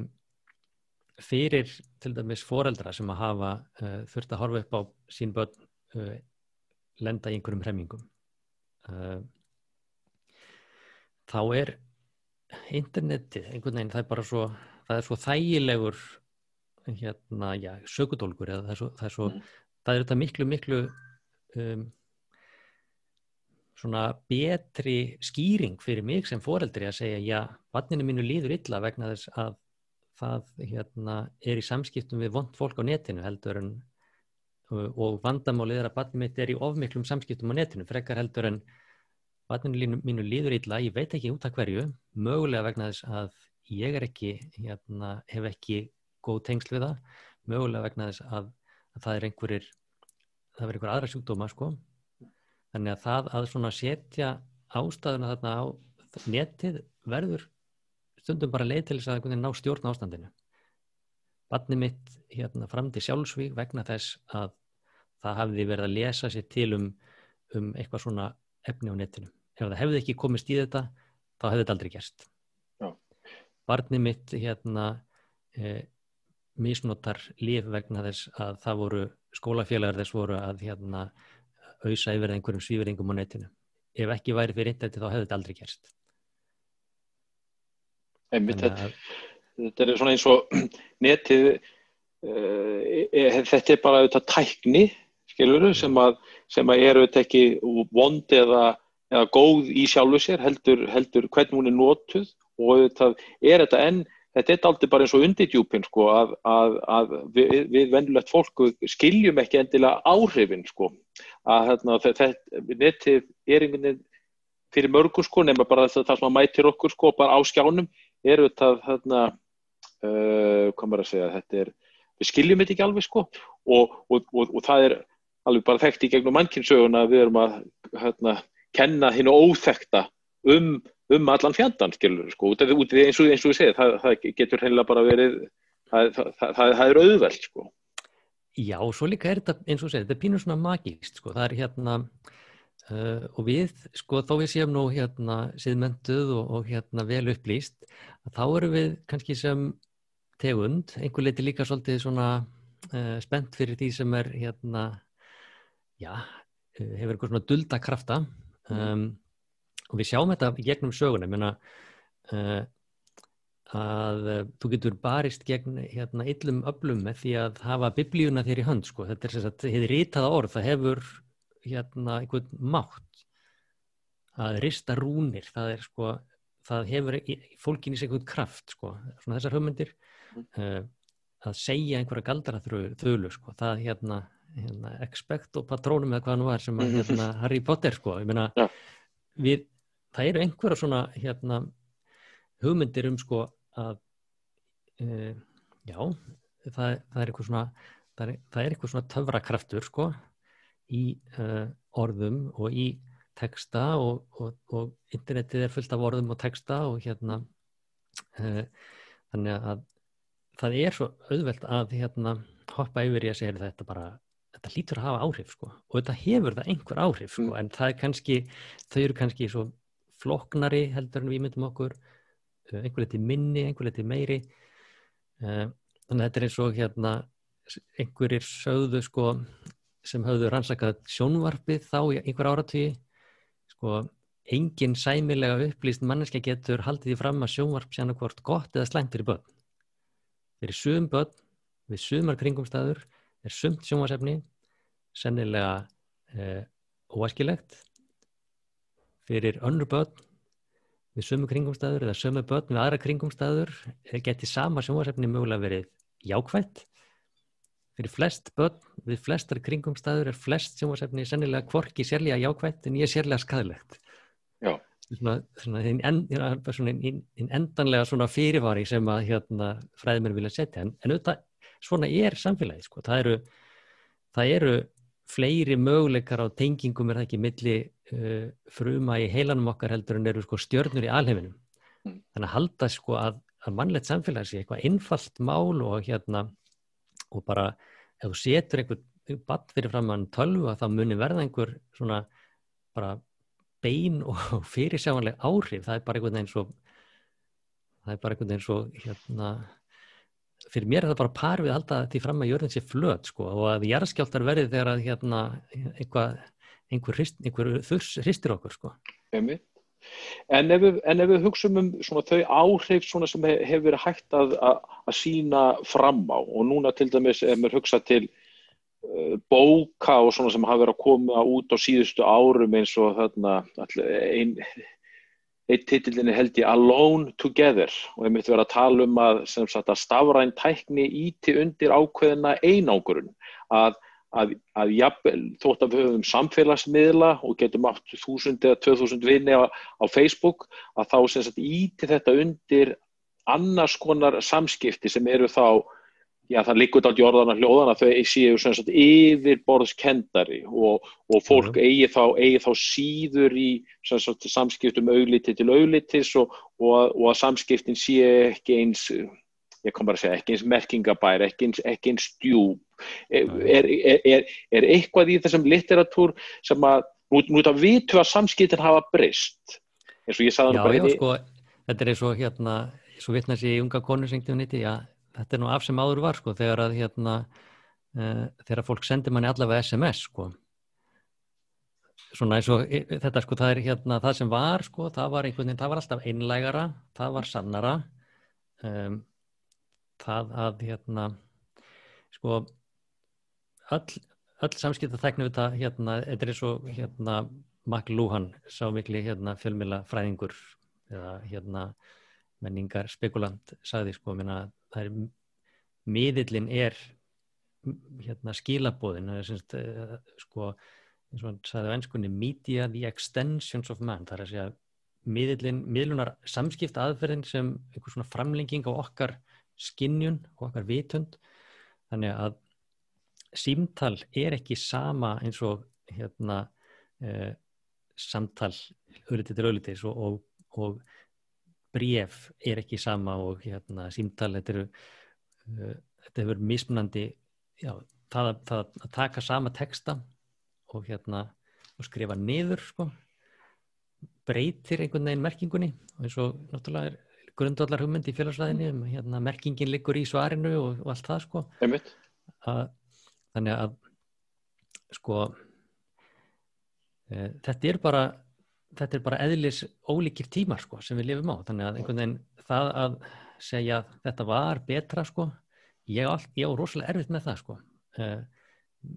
fyrir til dæmis foreldra sem að hafa uh, þurft að horfa upp á sín börn uh, lenda í einhverjum hremmingum uh, þá er internetið einhvern veginn það er bara svo það er svo þægilegur hérna, já, sökudólgur eða það er svo, það er, svo, mm. það er þetta miklu miklu um svona betri skýring fyrir mig sem foreldri að segja já, vanninu mínu líður illa vegna þess að það hérna, er í samskiptum við vond fólk á netinu heldur en og vandamálið er að vanninu mitt er í ofmiklum samskiptum á netinu, frekar heldur en vanninu mínu líður illa. Ég veit ekki út af hverju, mögulega vegna þess að ég er ekki hérna, hef ekki góð tengsl við það mögulega vegna þess að, að það er einhverjir það er einhver aðra sjúkdóma sko þannig að það að svona setja ástæðuna þarna á netið verður stundum bara leið til þess að ná stjórn ástandinu Batni mitt hérna fram til sjálfsvík vegna þess að það hefði verið að lesa sér til um, um eitthvað svona efni á netinu. Ef það hefði ekki komist í þetta, þá hefði þetta aldrei gerst. Já. Barni mitt hérna eh, misnotar líf vegna þess að það voru skólafélagar þess voru að hérna auðsa yfir einhverjum svífiringum á netinu. Ef ekki væri fyrir interneti þá hefði þetta aldrei gerst. Einmitt, þetta, þetta er svona eins og netið, uh, þetta er bara auðvitað tækni, skilur þú, sem að, sem að er auðvitað ekki vond eða, eða góð í sjálfu sér, heldur, heldur hvernig hún er nótuð og auðvitað er þetta enn þetta er aldrei bara eins og undidjúpin sko, að, að, að við, við vennulegt fólku skiljum ekki endilega áhrifin sko. að hérna, þetta netið er einhvern veginn fyrir mörgur sko, nema bara það sem að mætir okkur sko, bara á skjánum er þetta hérna, uh, hvað maður að segja, þetta er, við skiljum þetta ekki alveg sko og, og, og, og það er alveg bara þekkt í gegnum mannkynsöguna að við erum að hérna, kenna hinn óþekta um, um allan fjandan skilur sko, út af því eins og við segið, það, það getur hennilega bara verið, það, það, það er auðveld sko. Já, svo líka er þetta, eins og segið, þetta er pínur svona magíst sko, það er hérna Uh, og við, sko, þó við séum nú hérna síðmentuð og, og hérna vel upplýst, þá erum við kannski sem tegund, einhver leiti líka svolítið svona uh, spennt fyrir því sem er hérna, já, uh, hefur eitthvað svona dulda krafta um, og við sjáum þetta gegnum söguna, ég meina að þú getur barist gegn hérna yllum öflum með því að hafa biblíuna þér í hönd, sko, þetta er þess að þið ritaða orð, það hefur hérna einhvern mátt að rista rúnir. Það er sko, það hefur fólkin í sig einhvern kraft sko, svona þessar hugmyndir mm. uh, að segja einhverja galdara þölu sko, það hérna, hérna expect og patrónum eða hvað hann var sem að hérna, Harry Potter sko, ég meina ja. við, það eru einhverja svona hérna hugmyndir um sko að uh, já, það, það er eitthvað svona það er, það er eitthvað svona töfrakraftur sko í uh, orðum og í texta og, og, og internetið er fullt af orðum og texta og hérna uh, þannig að það er svo auðvelt að hérna hoppa yfir í að segja þetta bara þetta lítur að hafa áhrif sko og þetta hefur það einhver áhrif sko mm. en það er kannski þau eru kannski svo floknari heldur en við myndum okkur uh, einhver liti minni, einhver liti meiri. Uh, þannig að þetta er eins og hérna einhverjir sögðu sko sem hafðu rannsakað sjónvarpið þá í einhver áratví sko, engin sæmilega upplýst manneska getur haldið í fram að sjónvarp sé hann hvort gott eða slæmt fyrir börn. Fyrir sum börn við sumar kringumstæður er sumt sjónvarsefni sennilega eh, óæskilegt fyrir önnur börn við sumu kringumstæður eða sumu börn við aðra kringumstæður geti sama sjónvarsefni mögulega verið jákvætt. Fyrir flest börn við flestar kringumstæður er flest sjónvarsefni sennilega kvorki sérlega jákvægt en ég er sérlega skadilegt Já en, en endanlega svona fyrirvari sem að hérna, fræðmenn vilja setja. En, en auðvitað svona er samfélagi sko. það eru það eru fleiri möguleikar á tengingum er það ekki milli uh, fruma í heilanum okkar heldur en eru sko, stjörnur í alheiminum mm. þannig að halda sko að, að mannlegt samfélagi sé eitthvað einfalt mál og hérna og bara ef þú setur einhver badd fyrir fram að tölvu að það muni verða einhver svona bara bein og fyrirsjámanleg áhrif, það er bara einhvern veginn svo það er bara einhvern veginn svo hérna fyrir mér er það bara par við alltaf því fram að jörðin sé flöt sko og að jæraskjáltar verði þegar að hérna einhver, einhver, einhver þurs hristir okkur sko. Emið En ef við, við hugsaum um þau áhrif sem hefur verið hægt að, að, að sína fram á og núna til dæmis ef við hugsa til uh, bóka og svona sem hafa verið að koma út á síðustu árum eins og þarna einn ein titillinni held ég Alone Together og ég mitt verið að tala um að, að stafræn tækni íti undir ákveðina einangurinn að að, að jafnvel, þótt að við höfum samfélagsmiðla og getum átt þúsund eða tvö þúsund vinni á, á Facebook að þá sem sagt íti þetta undir annars konar samskipti sem eru þá, já það líkur átt jórðana hljóðana þau séu sem sagt yfirborðskendari og, og fólk mm. eigi, þá, eigi þá síður í sagt, samskiptum augliti til auglitis og, og, og að samskiptin sé ekki eins ég kom bara að segja, ekki eins merkingabær, ekki eins, eins djúb. Er, er, er, er eitthvað í þessum litteratúr sem að, nú, nú þetta að vitu að samskiptin hafa breyst, eins og ég sagði hann bara já, sko, þetta er eins og hérna, svo vittnast ég í unga konusengtum nýtti, já, þetta er nú af sem áður var, sko, þegar að hérna, uh, þegar fólk sendir manni allavega SMS, sko, svona eins og þetta, sko, það er hérna, það sem var, sko, það var einhvern veginn, það var alltaf einlægara, það var sannara, um, það að hérna sko öll, öll samskipt að þekna þetta hérna, þetta er og hérna McLuhan sá mikli hérna fjölmila fræðingur eða hérna menningar spekulant sagði sko minna, það er miðillin er hérna skilabóðin semst, uh, sko eins og hann sagði á ennskunni media the extensions of man það er að segja miðlunar samskipt aðferðin sem einhvers svona framlenging á okkar skinnjun og okkar vitund þannig að símtal er ekki sama eins og hérna eh, samtal auðvitað til auðvitað og, og, og bref er ekki sama og hérna símtal þetta eru uh, þetta hefur mismunandi já, það, að, það að taka sama texta og hérna og skrifa niður sko breytir einhvern veginn merkingunni og eins og náttúrulega er grundvallar hugmynd í félagsræðinni um hérna merkingin liggur í svarinu og, og allt það sko. Að, þannig að sko e, þetta er bara þetta er bara eðlis ólíkir tímar sko sem við lifum á. Þannig að einhvern veginn það að segja að þetta var betra sko ég á, ég á rosalega erfitt með það sko. E,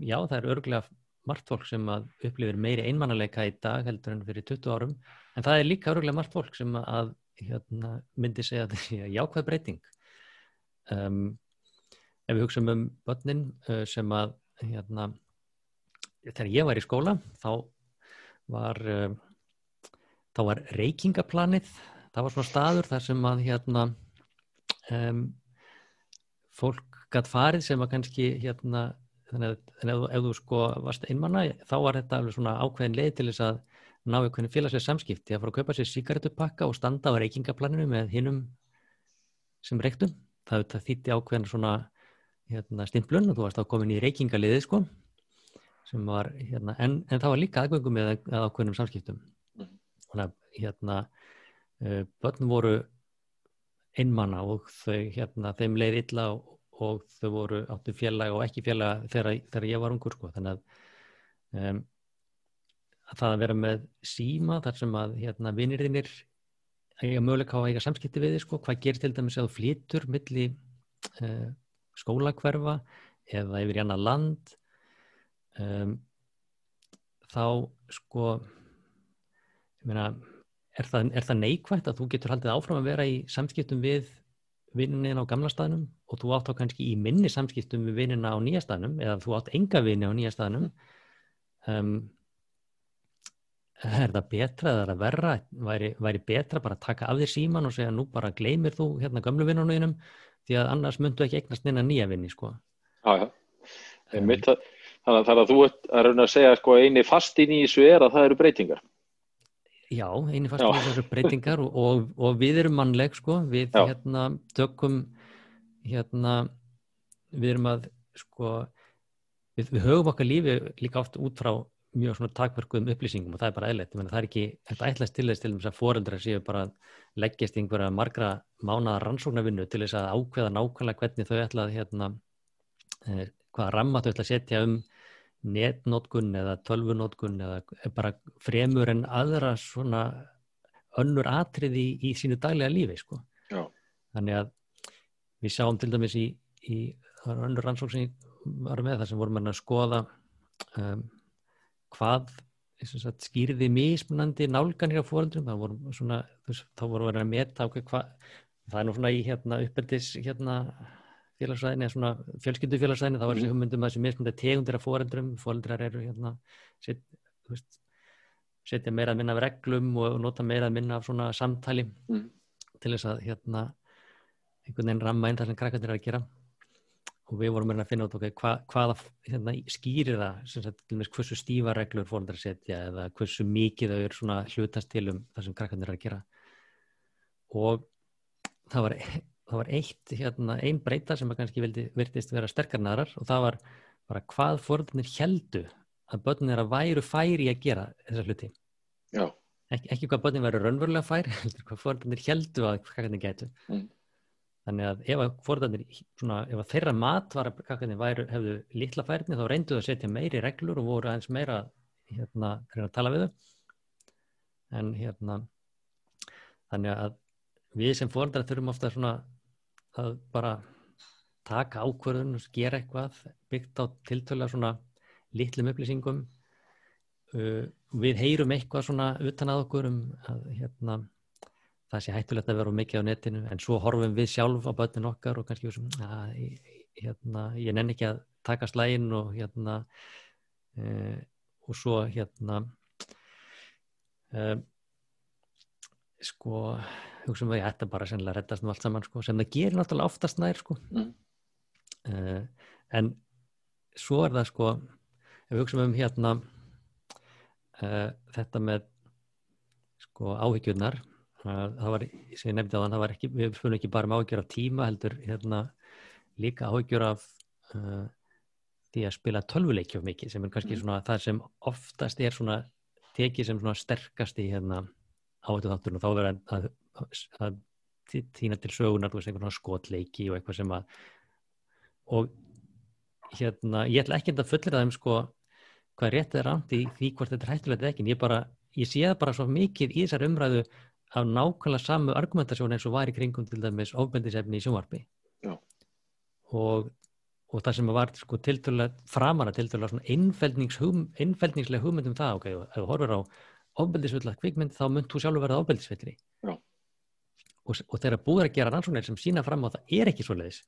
já það er örgulega margt fólk sem að upplifir meiri einmannalega í dag heldur en fyrir 20 árum en það er líka öruglega margt fólk sem að hérna, myndi segja að það er jákvæð breyting. Um, ef við hugsaum um börnin uh, sem að hérna, þegar ég var í skóla þá var uh, þá var reykingaplanið það var svona staður þar sem að hérna um, fólk gætt farið sem að kannski hérna þannig að, að ef þú sko varst einmanna þá var þetta alveg svona ákveðin leið til þess að ná einhvern félagslega samskipti að fara að kaupa sér síkaretupakka og standa á reykingaplaninu með hinnum sem reyktum það, það þýtti ákveðin svona hérna, stimplun og þú varst á komin í reykingaliði sko var, hérna, en, en það var líka aðgöngum með ákveðinum samskiptum þannig að hérna uh, börn voru einmanna og þau hérna þeim leið illa og og þau voru áttu félag og ekki félag þegar, þegar ég var ungur sko. þannig að, um, að það að vera með síma þar sem að hérna, vinirðinir eiga möguleika á að eiga samskipti við þið sko. hvað gerir til dæmis að þú flytur milli uh, skólakverfa eða yfir í annað land um, þá sko meina er það, er það neikvægt að þú getur haldið áfram að vera í samskiptum við vinnin á gamla staðnum og þú átt á kannski í minni samskiptum við vinnina á nýja staðnum eða þú átt enga vinni á nýja staðnum um, er það betra eða er það verra? Væri, væri betra bara að taka af þér síman og segja nú bara gleymir þú hérna gamlu vinnunum því að annars myndu ekki eignast neina nýja vinni sko. Já, já, um, þannig að, að þú ert að segja sko eini fast inn í þessu er að það eru breytingar. Já, eini fast inn í þessu breytingar og, og, og við erum mannleg sko, við já. hérna tökum hérna við erum að sko við, við höfum okkar lífi líka oft út frá mjög svona takverkuðum upplýsingum og það er bara eðlert, það er ekki þetta ætlast til þess til þess að foreldra séu bara leggjast einhverja margra mánaða rannsóknarvinnu til þess að ákveða nákvæmlega hvernig þau ætla að hérna, eh, hvaða ramma þau ætla að setja um netnótkun eða tölvunótkun eða bara fremur en aðra svona önnur atriði í, í sínu daglega lífi sko. þannig að við sáum til dæmis í, í það önnur rannsók sem ég var með þar sem vorum að skoða um, hvað sagt, skýrði mismunandi nálganir á fóröldrum, þá vorum svona þá vorum við að meta hvað það er nú svona í hérna uppeldis hérna félagsræðinni, svona fjölskyldu félagsræðinni, þá er þessi mhm. hugmyndum að þessi mismunandi tegundir af fóröldrum, fóröldrar eru hérna set, veist, setja meira að minna af reglum og nota meira að minna af svona samtali mm. til þess að hérna einhvern veginn ramma inn það sem krakkarnir er að gera og við vorum að finna út okay, hva, hvaða hérna, skýrir það sagt, hversu stífa reglur fólkdrar setja eða hversu mikið þau eru hlutast til um það sem krakkarnir er að gera. Og það var, það var eitt hérna, einn breyta sem að kannski vildi, virtist vera sterkarnarar og það var bara hvað fólkdrar heldu að börnir er að væru færi að gera þessa hluti. Ek, ekki hvað börnir veru raunverulega færi hvað fólkdrar heldu að krakkarnir getu mm Þannig að ef að fórðanir, svona, ef að þeirra matvarakakkarnir hefðu litla færni þá reynduðu að setja meiri reglur og voru aðeins meira hérna, að tala við þau. En hérna, þannig að við sem fórðandar þurfum ofta svona að bara taka ákvörðun og gera eitthvað byggt á tiltöla svona litlum upplýsingum. Uh, við heyrum eitthvað svona utan að okkur um að hérna það sé hættulegt að vera mikið á netinu en svo horfum við sjálf á börnin okkar og kannski að, hérna, ég nenn ekki að taka slægin og hérna e, og svo hérna e, sko hugsa um að ég ætta bara sennilega reddast um allt saman sko, sem það gerir náttúrulega oftast nær sko. Mm. uh, en svo er það sko ef við hugsaum um hérna þetta með sko áhyggjurnar það var, sem ég nefndi á þann, það var ekki við fyrir ekki bara með áhyggjur af tíma heldur hérna líka áhyggjur af uh, því að spila tölvuleikjöf mikið sem er kannski Mm. svona það sem oftast er svona tekið sem svona sterkast í hérna áhættu þátturinn og þá verður að, að, að tí- tína til sögunar, þú veist, einhvern svona skotleiki og eitthvað sem að og hérna, ég ætla ekki að fullera þeim sko hvað rétt er í því hvort þetta er hættulegt eða ekki, en ég bara, ég sé það bara svo mikið í þessar umræðu af nákvæmlega samu argumentasjón eins og var í kringum til dæmis ofbendisefni í sjónvarpi. Og og það sem var sko tiltölulega framara tiltölulega svona einfeldningslega hugmynd um það, ok, ef þú horfir á ofbeldisfulla kvikmynd þá munt þú sjálfur verða ofbeldisfulli Já. og, og þegar búið er að gera rannsóknir sem sína fram á það er ekki svo leiðis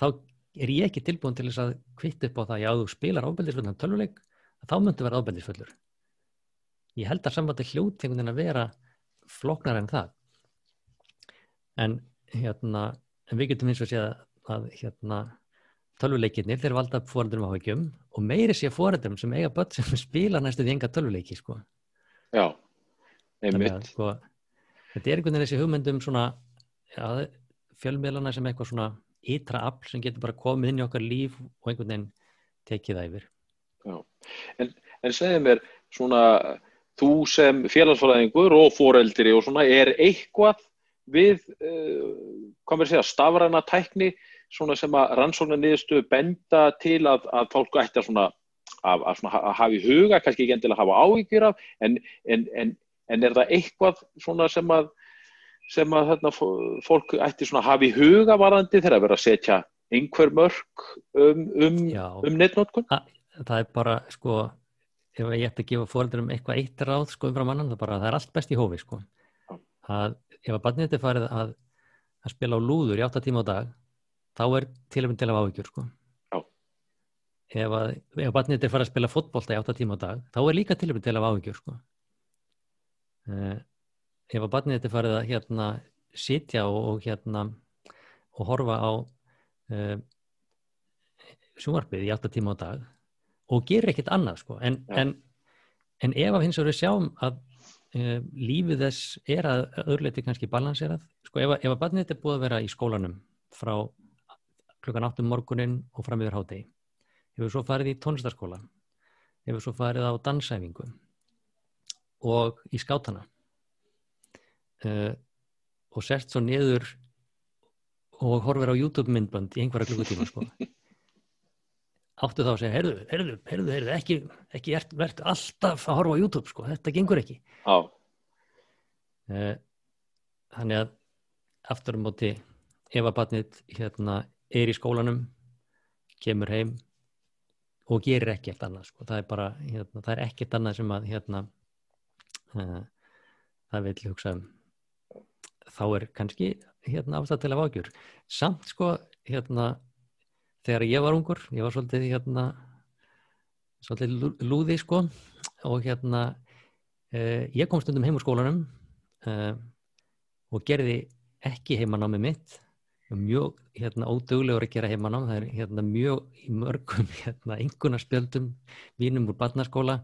þá er ég ekki tilbúin til þess að kvitt upp á það, já, þú spilar ofbeldisfullan tölvuleik, þá muntu verða ofbeldisfullur. Ég held að sambandi flóknar en það en hérna en við getum eins og séð að hérna tölvuleikirnir, þeir valda fóreldurum áhyggjum og meiri sé fóreldurum sem eiga börn sem spila næstu því enga tölvuleiki sko. Já, Þannig að, einmitt. sko, þetta er einhvern veginn þessi hugmyndum svona ja, fjölmiðlana sem eitthvað svona ytra afl sem getur bara komið inn í okkar líf og einhvern veginn tekið það yfir En segðu mér, svona, þú sem félagsfæðingur og foreldri og svona, er eitthvað við, uh, hvað mér segja, stafræna tækni, svona sem að rannsóknar niðurstöðu benda til að, að fólk ætti að svona, að, að, svona, hafa í huga, kannski ekki endilega hafa áhyggjur af, en, en, en, en er það eitthvað svona sem að, sem að þarna, fó- fólk ætti svona hafa í huga varðandi þegar að vera að setja einhver mörg um, um, um netnótkun? það er bara sko ef ég ætti að gefa fóreldurum eitthvað eitt ráð sko umfram annan, það, bara, það er allt best í hófi sko. Að ef að barnið þetta farið að, að spila á lúður í 8 tíma á dag þá er tilöfum til af áhyggjur sko. Já. ef að ef barnið þetta farið að spila fótbolta í 8 tíma á dag þá er líka tilöfum til af áhyggjur sko. uh, ef að barnið þetta farið að hérna sitja og, og hérna og horfa á uh, sjónvarpið í 8 tíma á dag og gerir ekkert annað sko. en, en, en ef að hins vegar við sjáum að uh, lífið þess er að öðruleiti kannski balanserað sko, ef, ef að barnið þetta er búið að vera í skólanum frá klukkan 8 um morgunin og fram yfir hádegi hefur svo farið í tónlistarskóla hefur svo farið á dansæfingu og í skátana uh, og sert svo niður og horfir á YouTube myndbönd í einhverja klukkutíma sko. áttu þá að segja heyrðu, heyrðu, heyrðu, heyrðu ekki, ekki ert, verð alltaf að horfa á YouTube sko. þetta gengur ekki Já, uh, þannig að aftur á móti ef að batnið hérna, er í skólanum kemur heim og gerir ekkert annað sko. það er bara, hérna, það er ekkert annað sem að hérna uh, það vil hugsa um þá er kannski hérna ástæð til að vágjur samt sko hérna þegar ég var ungur, ég var svolítið hérna svolítið lú- lúði sko og hérna uh, ég kom stundum heim úr skólanum uh, og gerði ekki heimanámi mitt. Mjög hérna óduglegur að gera heimanám það er hérna mjög í mörgum hérna einhvernarspjöldum mínum úr barnaskóla.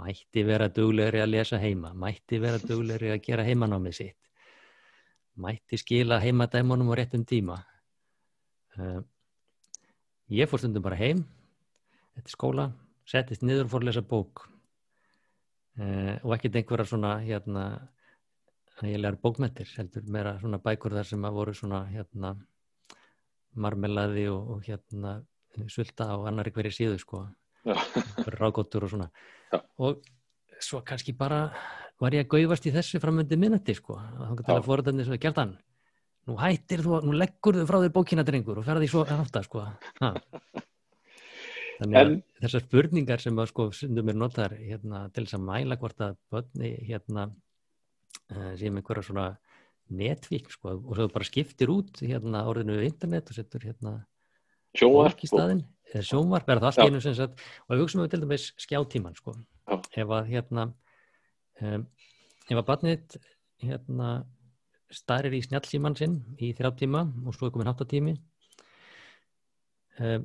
Mætti vera duglegri að lesa heima. Mætti vera duglegri að gera heimanámið sitt. Mætti skila heimadæmonum á réttum tíma. Uh, ég fór stundum bara heim eftir skóla, settist niður og fór að lesa bók. Uh, og ekkert einhverja svona hérna hægilegar bókmentir heldur meira svona bækur þar sem að voru svona hérna marmelaði og, og hérna sulta á annari hverju síðu sko. Já, rágóttur og svona. Já. og svo kannski bara var ég að gaufast í þessu framöndi minnati sko. Þá til Já. að fóröldarnir svo gert hann nú hættir þú, nú leggur þú frá þér bókina drengur og ferði svo átta sko ha. þannig að En- þessar spurningar sem að sko sundum er notar hérna, til þess að mæla hvort að börni hérna uh, sem einhverja svona netvík sko og svo bara skiptir út hérna orðinu internet og setur hérna sjónvarp eða sjónvarp er það allt einu sem sagt og við hugsaum við til dæmis skjátíman sko Já. ef að hérna um, ef að barnið hérna starir í snjálfsíman sinn í þrjá tíma og svo er komin háttatími um,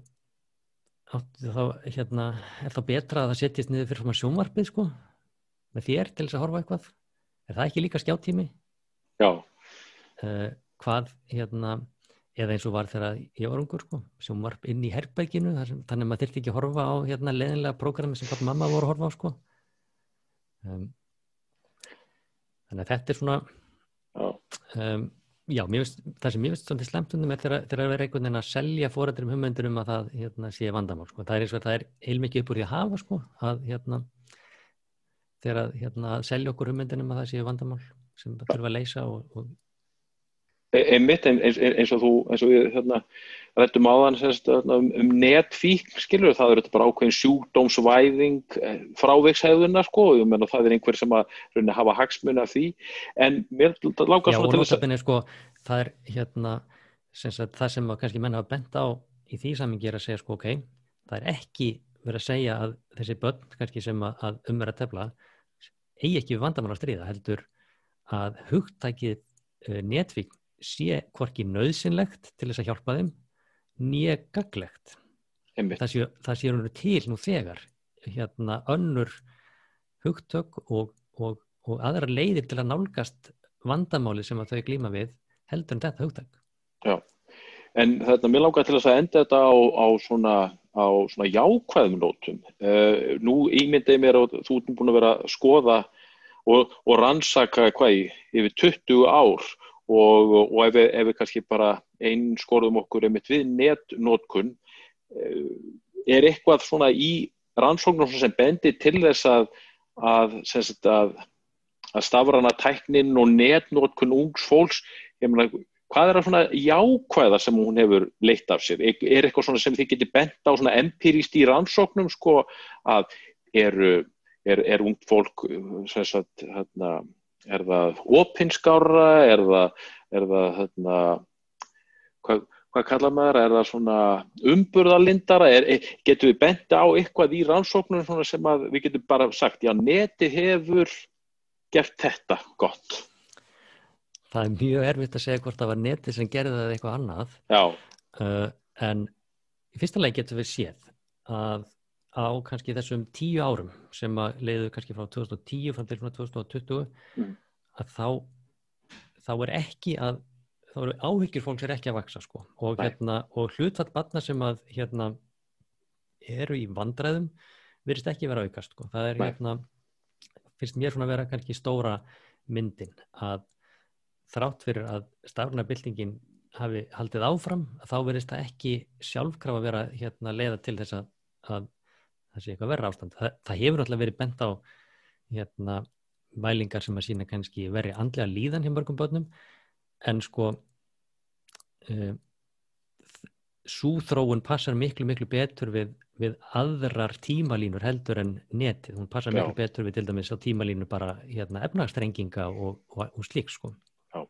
þá hérna er þá betra að það setjast niður fyrir svona sjónvarpið sko með þér til þess að horfa eitthvað er það ekki líka skjáttími? Já uh, hvað hérna eða eins og var þegar ég var ungur sko, sjónvarp inn í herrbækinu þannig að maður þurfti ekki að horfa á hérna, leðinlega prógrami sem og mamma voru að horfa á sko. um, þannig að þetta er svona um, já, veist, það sem ég veist svona til slemtundum er þegar það er einhvern veginn að selja fórætturum hugmyndur um að það hérna, sé vandamál sko. það er eins og það er heilmikið upp úr því að hafa sko, að hérna þegar að hérna, selja okkur hugmyndunum að það sé vandamál sem þurfa að leysa og, og einmitt eins, eins og þú eins og við hérna, rættum áðan sérst, um, um netfík skilur það eru þetta bara ákveðin sjúkdómsvæðing eh, fráveikshæðuna sko ég menna það er einhver sem að rauninni hafa hagsmun af því. En mér langar svona til þess að sko, það er hérna sagt, það sem að kannski menna að benda á í því samingi er að segja sko ok það er ekki verið að segja að þessi börn kannski sem að, að umverða tefla eigi ekki við vandamann að stríða heldur að hugtækið uh, netfík sé hvorki nöðsynlegt til þess að hjálpa þeim nýja gaglegt það sé, það sé nú til nú þegar hérna önnur hugtök og, og, og aðra leiðir til að nálgast vandamáli sem að þau glýma við heldur en þetta hugtök Já, en þetta mér langar til þess að enda þetta á, á svona á svona jákvæðum nótum. Uh, nú ímyndaði mér og þú erum búin að vera að skoða og, og rannsaka hvað í yfir 20 ár og, og ef, við, ef við kannski bara einskorðum okkur einmitt við netnótkun eh, er eitthvað svona í rannsóknum sem bendir til þess að að, að, að stafrana tæknin og netnótkun ungs fólks mena, hvað er það svona jákvæða sem hún hefur leitt af sér? Er, er eitthvað sem þið getur bent á empirist í rannsóknum sko að eru er, er ungt fólk sagt hérna er það opinskára, er það, er það hérna, hvað, hvað kalla maður, er það svona umburðalindara, er, getur við benda á eitthvað í rannsóknum sem við getum bara sagt, já neti hefur gert þetta gott. Það er mjög erfitt að segja hvort það var neti sem gerði það eitthvað annað, uh, en í fyrsta leið getur við séð að á kannski þessum tíu árum sem að leiðu kannski frá 2010 fram til 2020 mm. að þá þá er ekki að þá eru áhyggjur fólks er ekki að vaksa sko og, hérna, og hlutfatt batna sem að hérna eru í vandræðum virðist ekki vera aukast sko það er Nei. hérna finnst mér svona að vera kannski stóra myndin að þrátt fyrir að stafnabildingin hafi haldið áfram þá verðist það ekki sjálfkraf að vera hérna leiða til þess að það sé eitthvað verra ástand. Það, það hefur alltaf verið bent á hérna, mælingar sem að sína kannski verið andlega líðan hjá mörgum börnum en sko uh, eh, súþróun passar miklu miklu betur við, við aðrar tímalínur heldur en netið. Hún passar Já. miklu betur við til dæmis á tímalínu bara hérna, efnagstrenginga og, og, og slík sko. Já.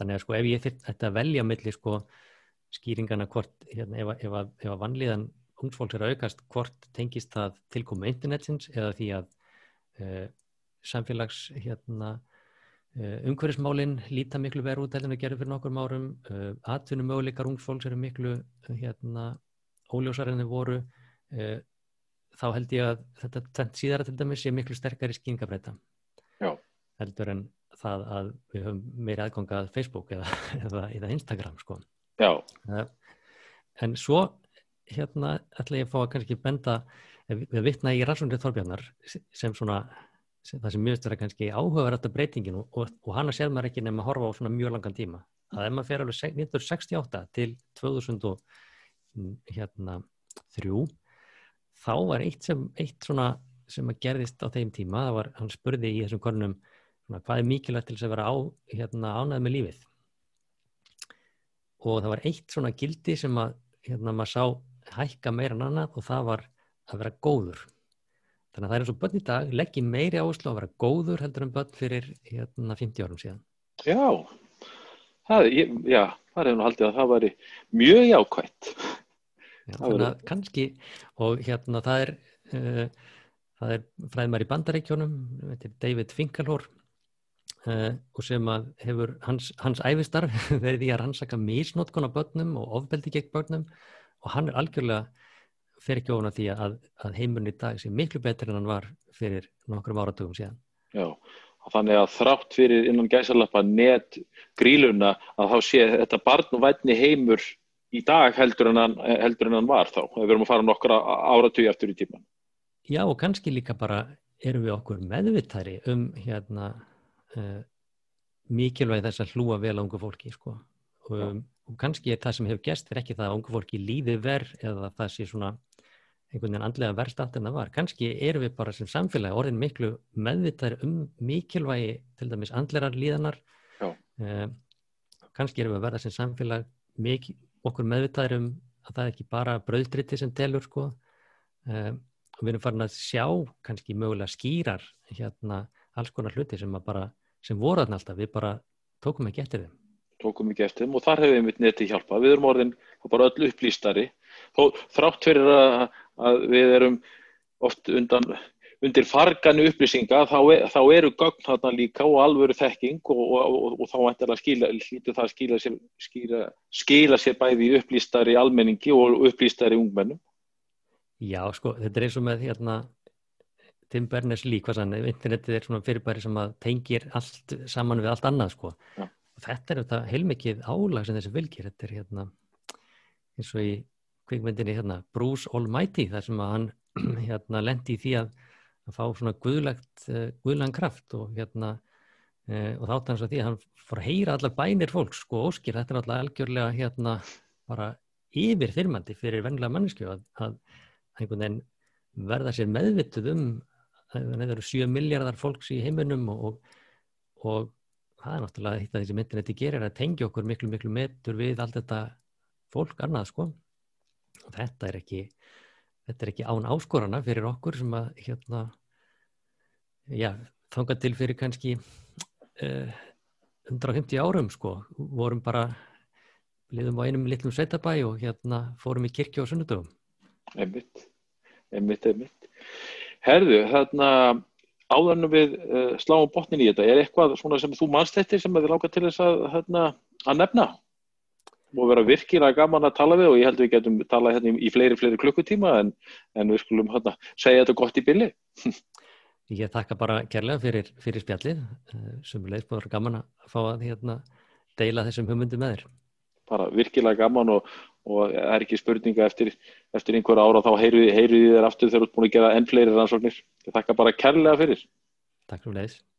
Þannig að sko ef ég þetta velja millir sko skýringana hvort hérna, ef, ef, ef að vanlíðan ungfólks er að aukast hvort tengist það tilkomu internetsins eða því að uh, samfélags hérna, uh, umhverfismálinn líta miklu verið út heldur en að gera fyrir nokkur árum. Uh, atvinnum möguleikar ungfólks eru miklu hérna, óljósar en þeir voru. Þá held ég að þetta tvent síðara til dæmis er miklu sterkari skýringabreita heldur en það að við höfum meiri aðgangað Facebook eða, eða, eða Instagram sko. en svo hérna ætla ég að fá að kannski benda við vittna í rannsóndið Þorbjarnar sem svona sem það sem mjög styrir að kannski áhugaverða breytingin og, og, og hana séð maður ekki nefn að horfa á svona mjög langan tíma. Að ef maður fer alveg 1968 til 2003 hérna, þá var eitt sem eitt svona sem að gerðist á þeim tíma það var, hann spurði í þessum konunum svona, hvað er mikilvægt til þess að vera á, hérna, ánæð með lífið? Og það var eitt svona gildi sem að hérna maður sá hækka meira en annað og það var að vera góður. Þannig að það er eins og börn í dag leggji meiri áherslu að vera góður heldur en börn fyrir hérna 50 árum síðan. Já, það, ég, já, það er nú haldið að það væri mjög jákvægt já, Þannig að kannski og hérna það er uh, það er fræðmar í bandaríkjónum David Finkelhor uh, og sem að hefur hans, hans æfistarf verið í að rannsaka misnótkun á börnum og ofbeldi gegn börnum og hann er algjörlega fer ekki ofan að því að, að heimurinn í dag sé miklu betur en hann var fyrir nokkrum áratugum síðan. Já, þannig að þrátt fyrir innan gæsalappa net gríluna að þá sé þetta barn og vætni heimur í dag heldur en hann, heldur en hann var þá. Við verum að fara nokkra áratug eftir í tíman. Já og kannski líka bara erum við okkur meðvittari um hérna uh, mikilvæg þess að hlúa vel á ungu fólki sko. Um, og kannski er það sem hefur gæst er ekki það að ungu fólki líði verð eða það sé svona einhvern veginn andlega verst allt en það var. Kannski erum við bara sem samfélagi orðin miklu meðvitaðir um mikilvægi til dæmis andlerar líðanar. Eh, kannski erum við að verða sem samfélag mikil, okkur meðvitaðir um að það er ekki bara bröðdriti sem telur sko. Eh, og við erum farin að sjá kannski mögulega skýrar hérna alls konar hluti sem, bara, sem voru alltaf. Við bara tókum ekki eftir þeim. Tókum ekki eftir þeim og þar hefur við neti hjálpa. Við erum orðin bara öll upplýstari. Þó, þrátt fyrir að að við erum oft undan, undir farganu upplýsinga þá, er, þá eru gögn þarna líka og alvöru þekking og, og, og, og þá ættir að skila, það að skila sér, skila, skila sér bæði upplýstari almenningi og upplýstari ungmennum. Já, sko, þetta er eins og með hérna Tim Berners-Lee, hvað sann, internetið er svona fyrirbæri sem að tengir allt saman við allt annað, sko. Ja. Og þetta er þetta heilmikið álag sem þessi vilkir, þetta er hérna eins og í kvikmyndinni hérna, Bruce Almighty þar sem að hann hérna, lendi í því að, að fá svona guðlegt uh, guðlegan kraft og hérna uh, og þátt hans að því að hann fór að heyra allar bænir fólks sko óskir, þetta er alltaf algjörlega hérna bara yfir þyrmandi fyrir vennilega mannesku að, að einhvern veginn verða sér meðvituð um það eru 7 miljardar fólks í heiminum og, og það er náttúrulega þetta þessi myndin þetta gerir að tengja okkur miklu miklu metur við allt þetta fólk annað sko. Og þetta er ekki þetta er ekki án áskorana fyrir okkur sem að hérna já, þanga til fyrir kannski uh, 150 árum sko, vorum bara liðum á einum litlum sveitabæ og hérna fórum í kirkju á sunnudöfum Emmitt, emmitt, emmitt Herðu, þarna áðanum við uh, sláum botnin í þetta, er eitthvað svona sem þú mannst þetta sem þið láka til þess að, hérna, að nefna? og vera virkilega gaman að tala við og ég held að við getum talað hérna í fleiri, fleiri klukkutíma en, en við skulum hérna segja þetta gott í billi. Ég þakka bara kærlega fyrir, fyrir spjallið eh, sem leist búin að gaman að fá að hérna, deila þessum hugmyndum með þér. Bara virkilega gaman og, og er ekki spurninga eftir, eftir einhver ára þá heyruði heyru þér aftur þegar þú ert búin að gera enn fleiri rannsóknir. Ég þakka bara kærlega fyrir. Takk fyrir leiðis.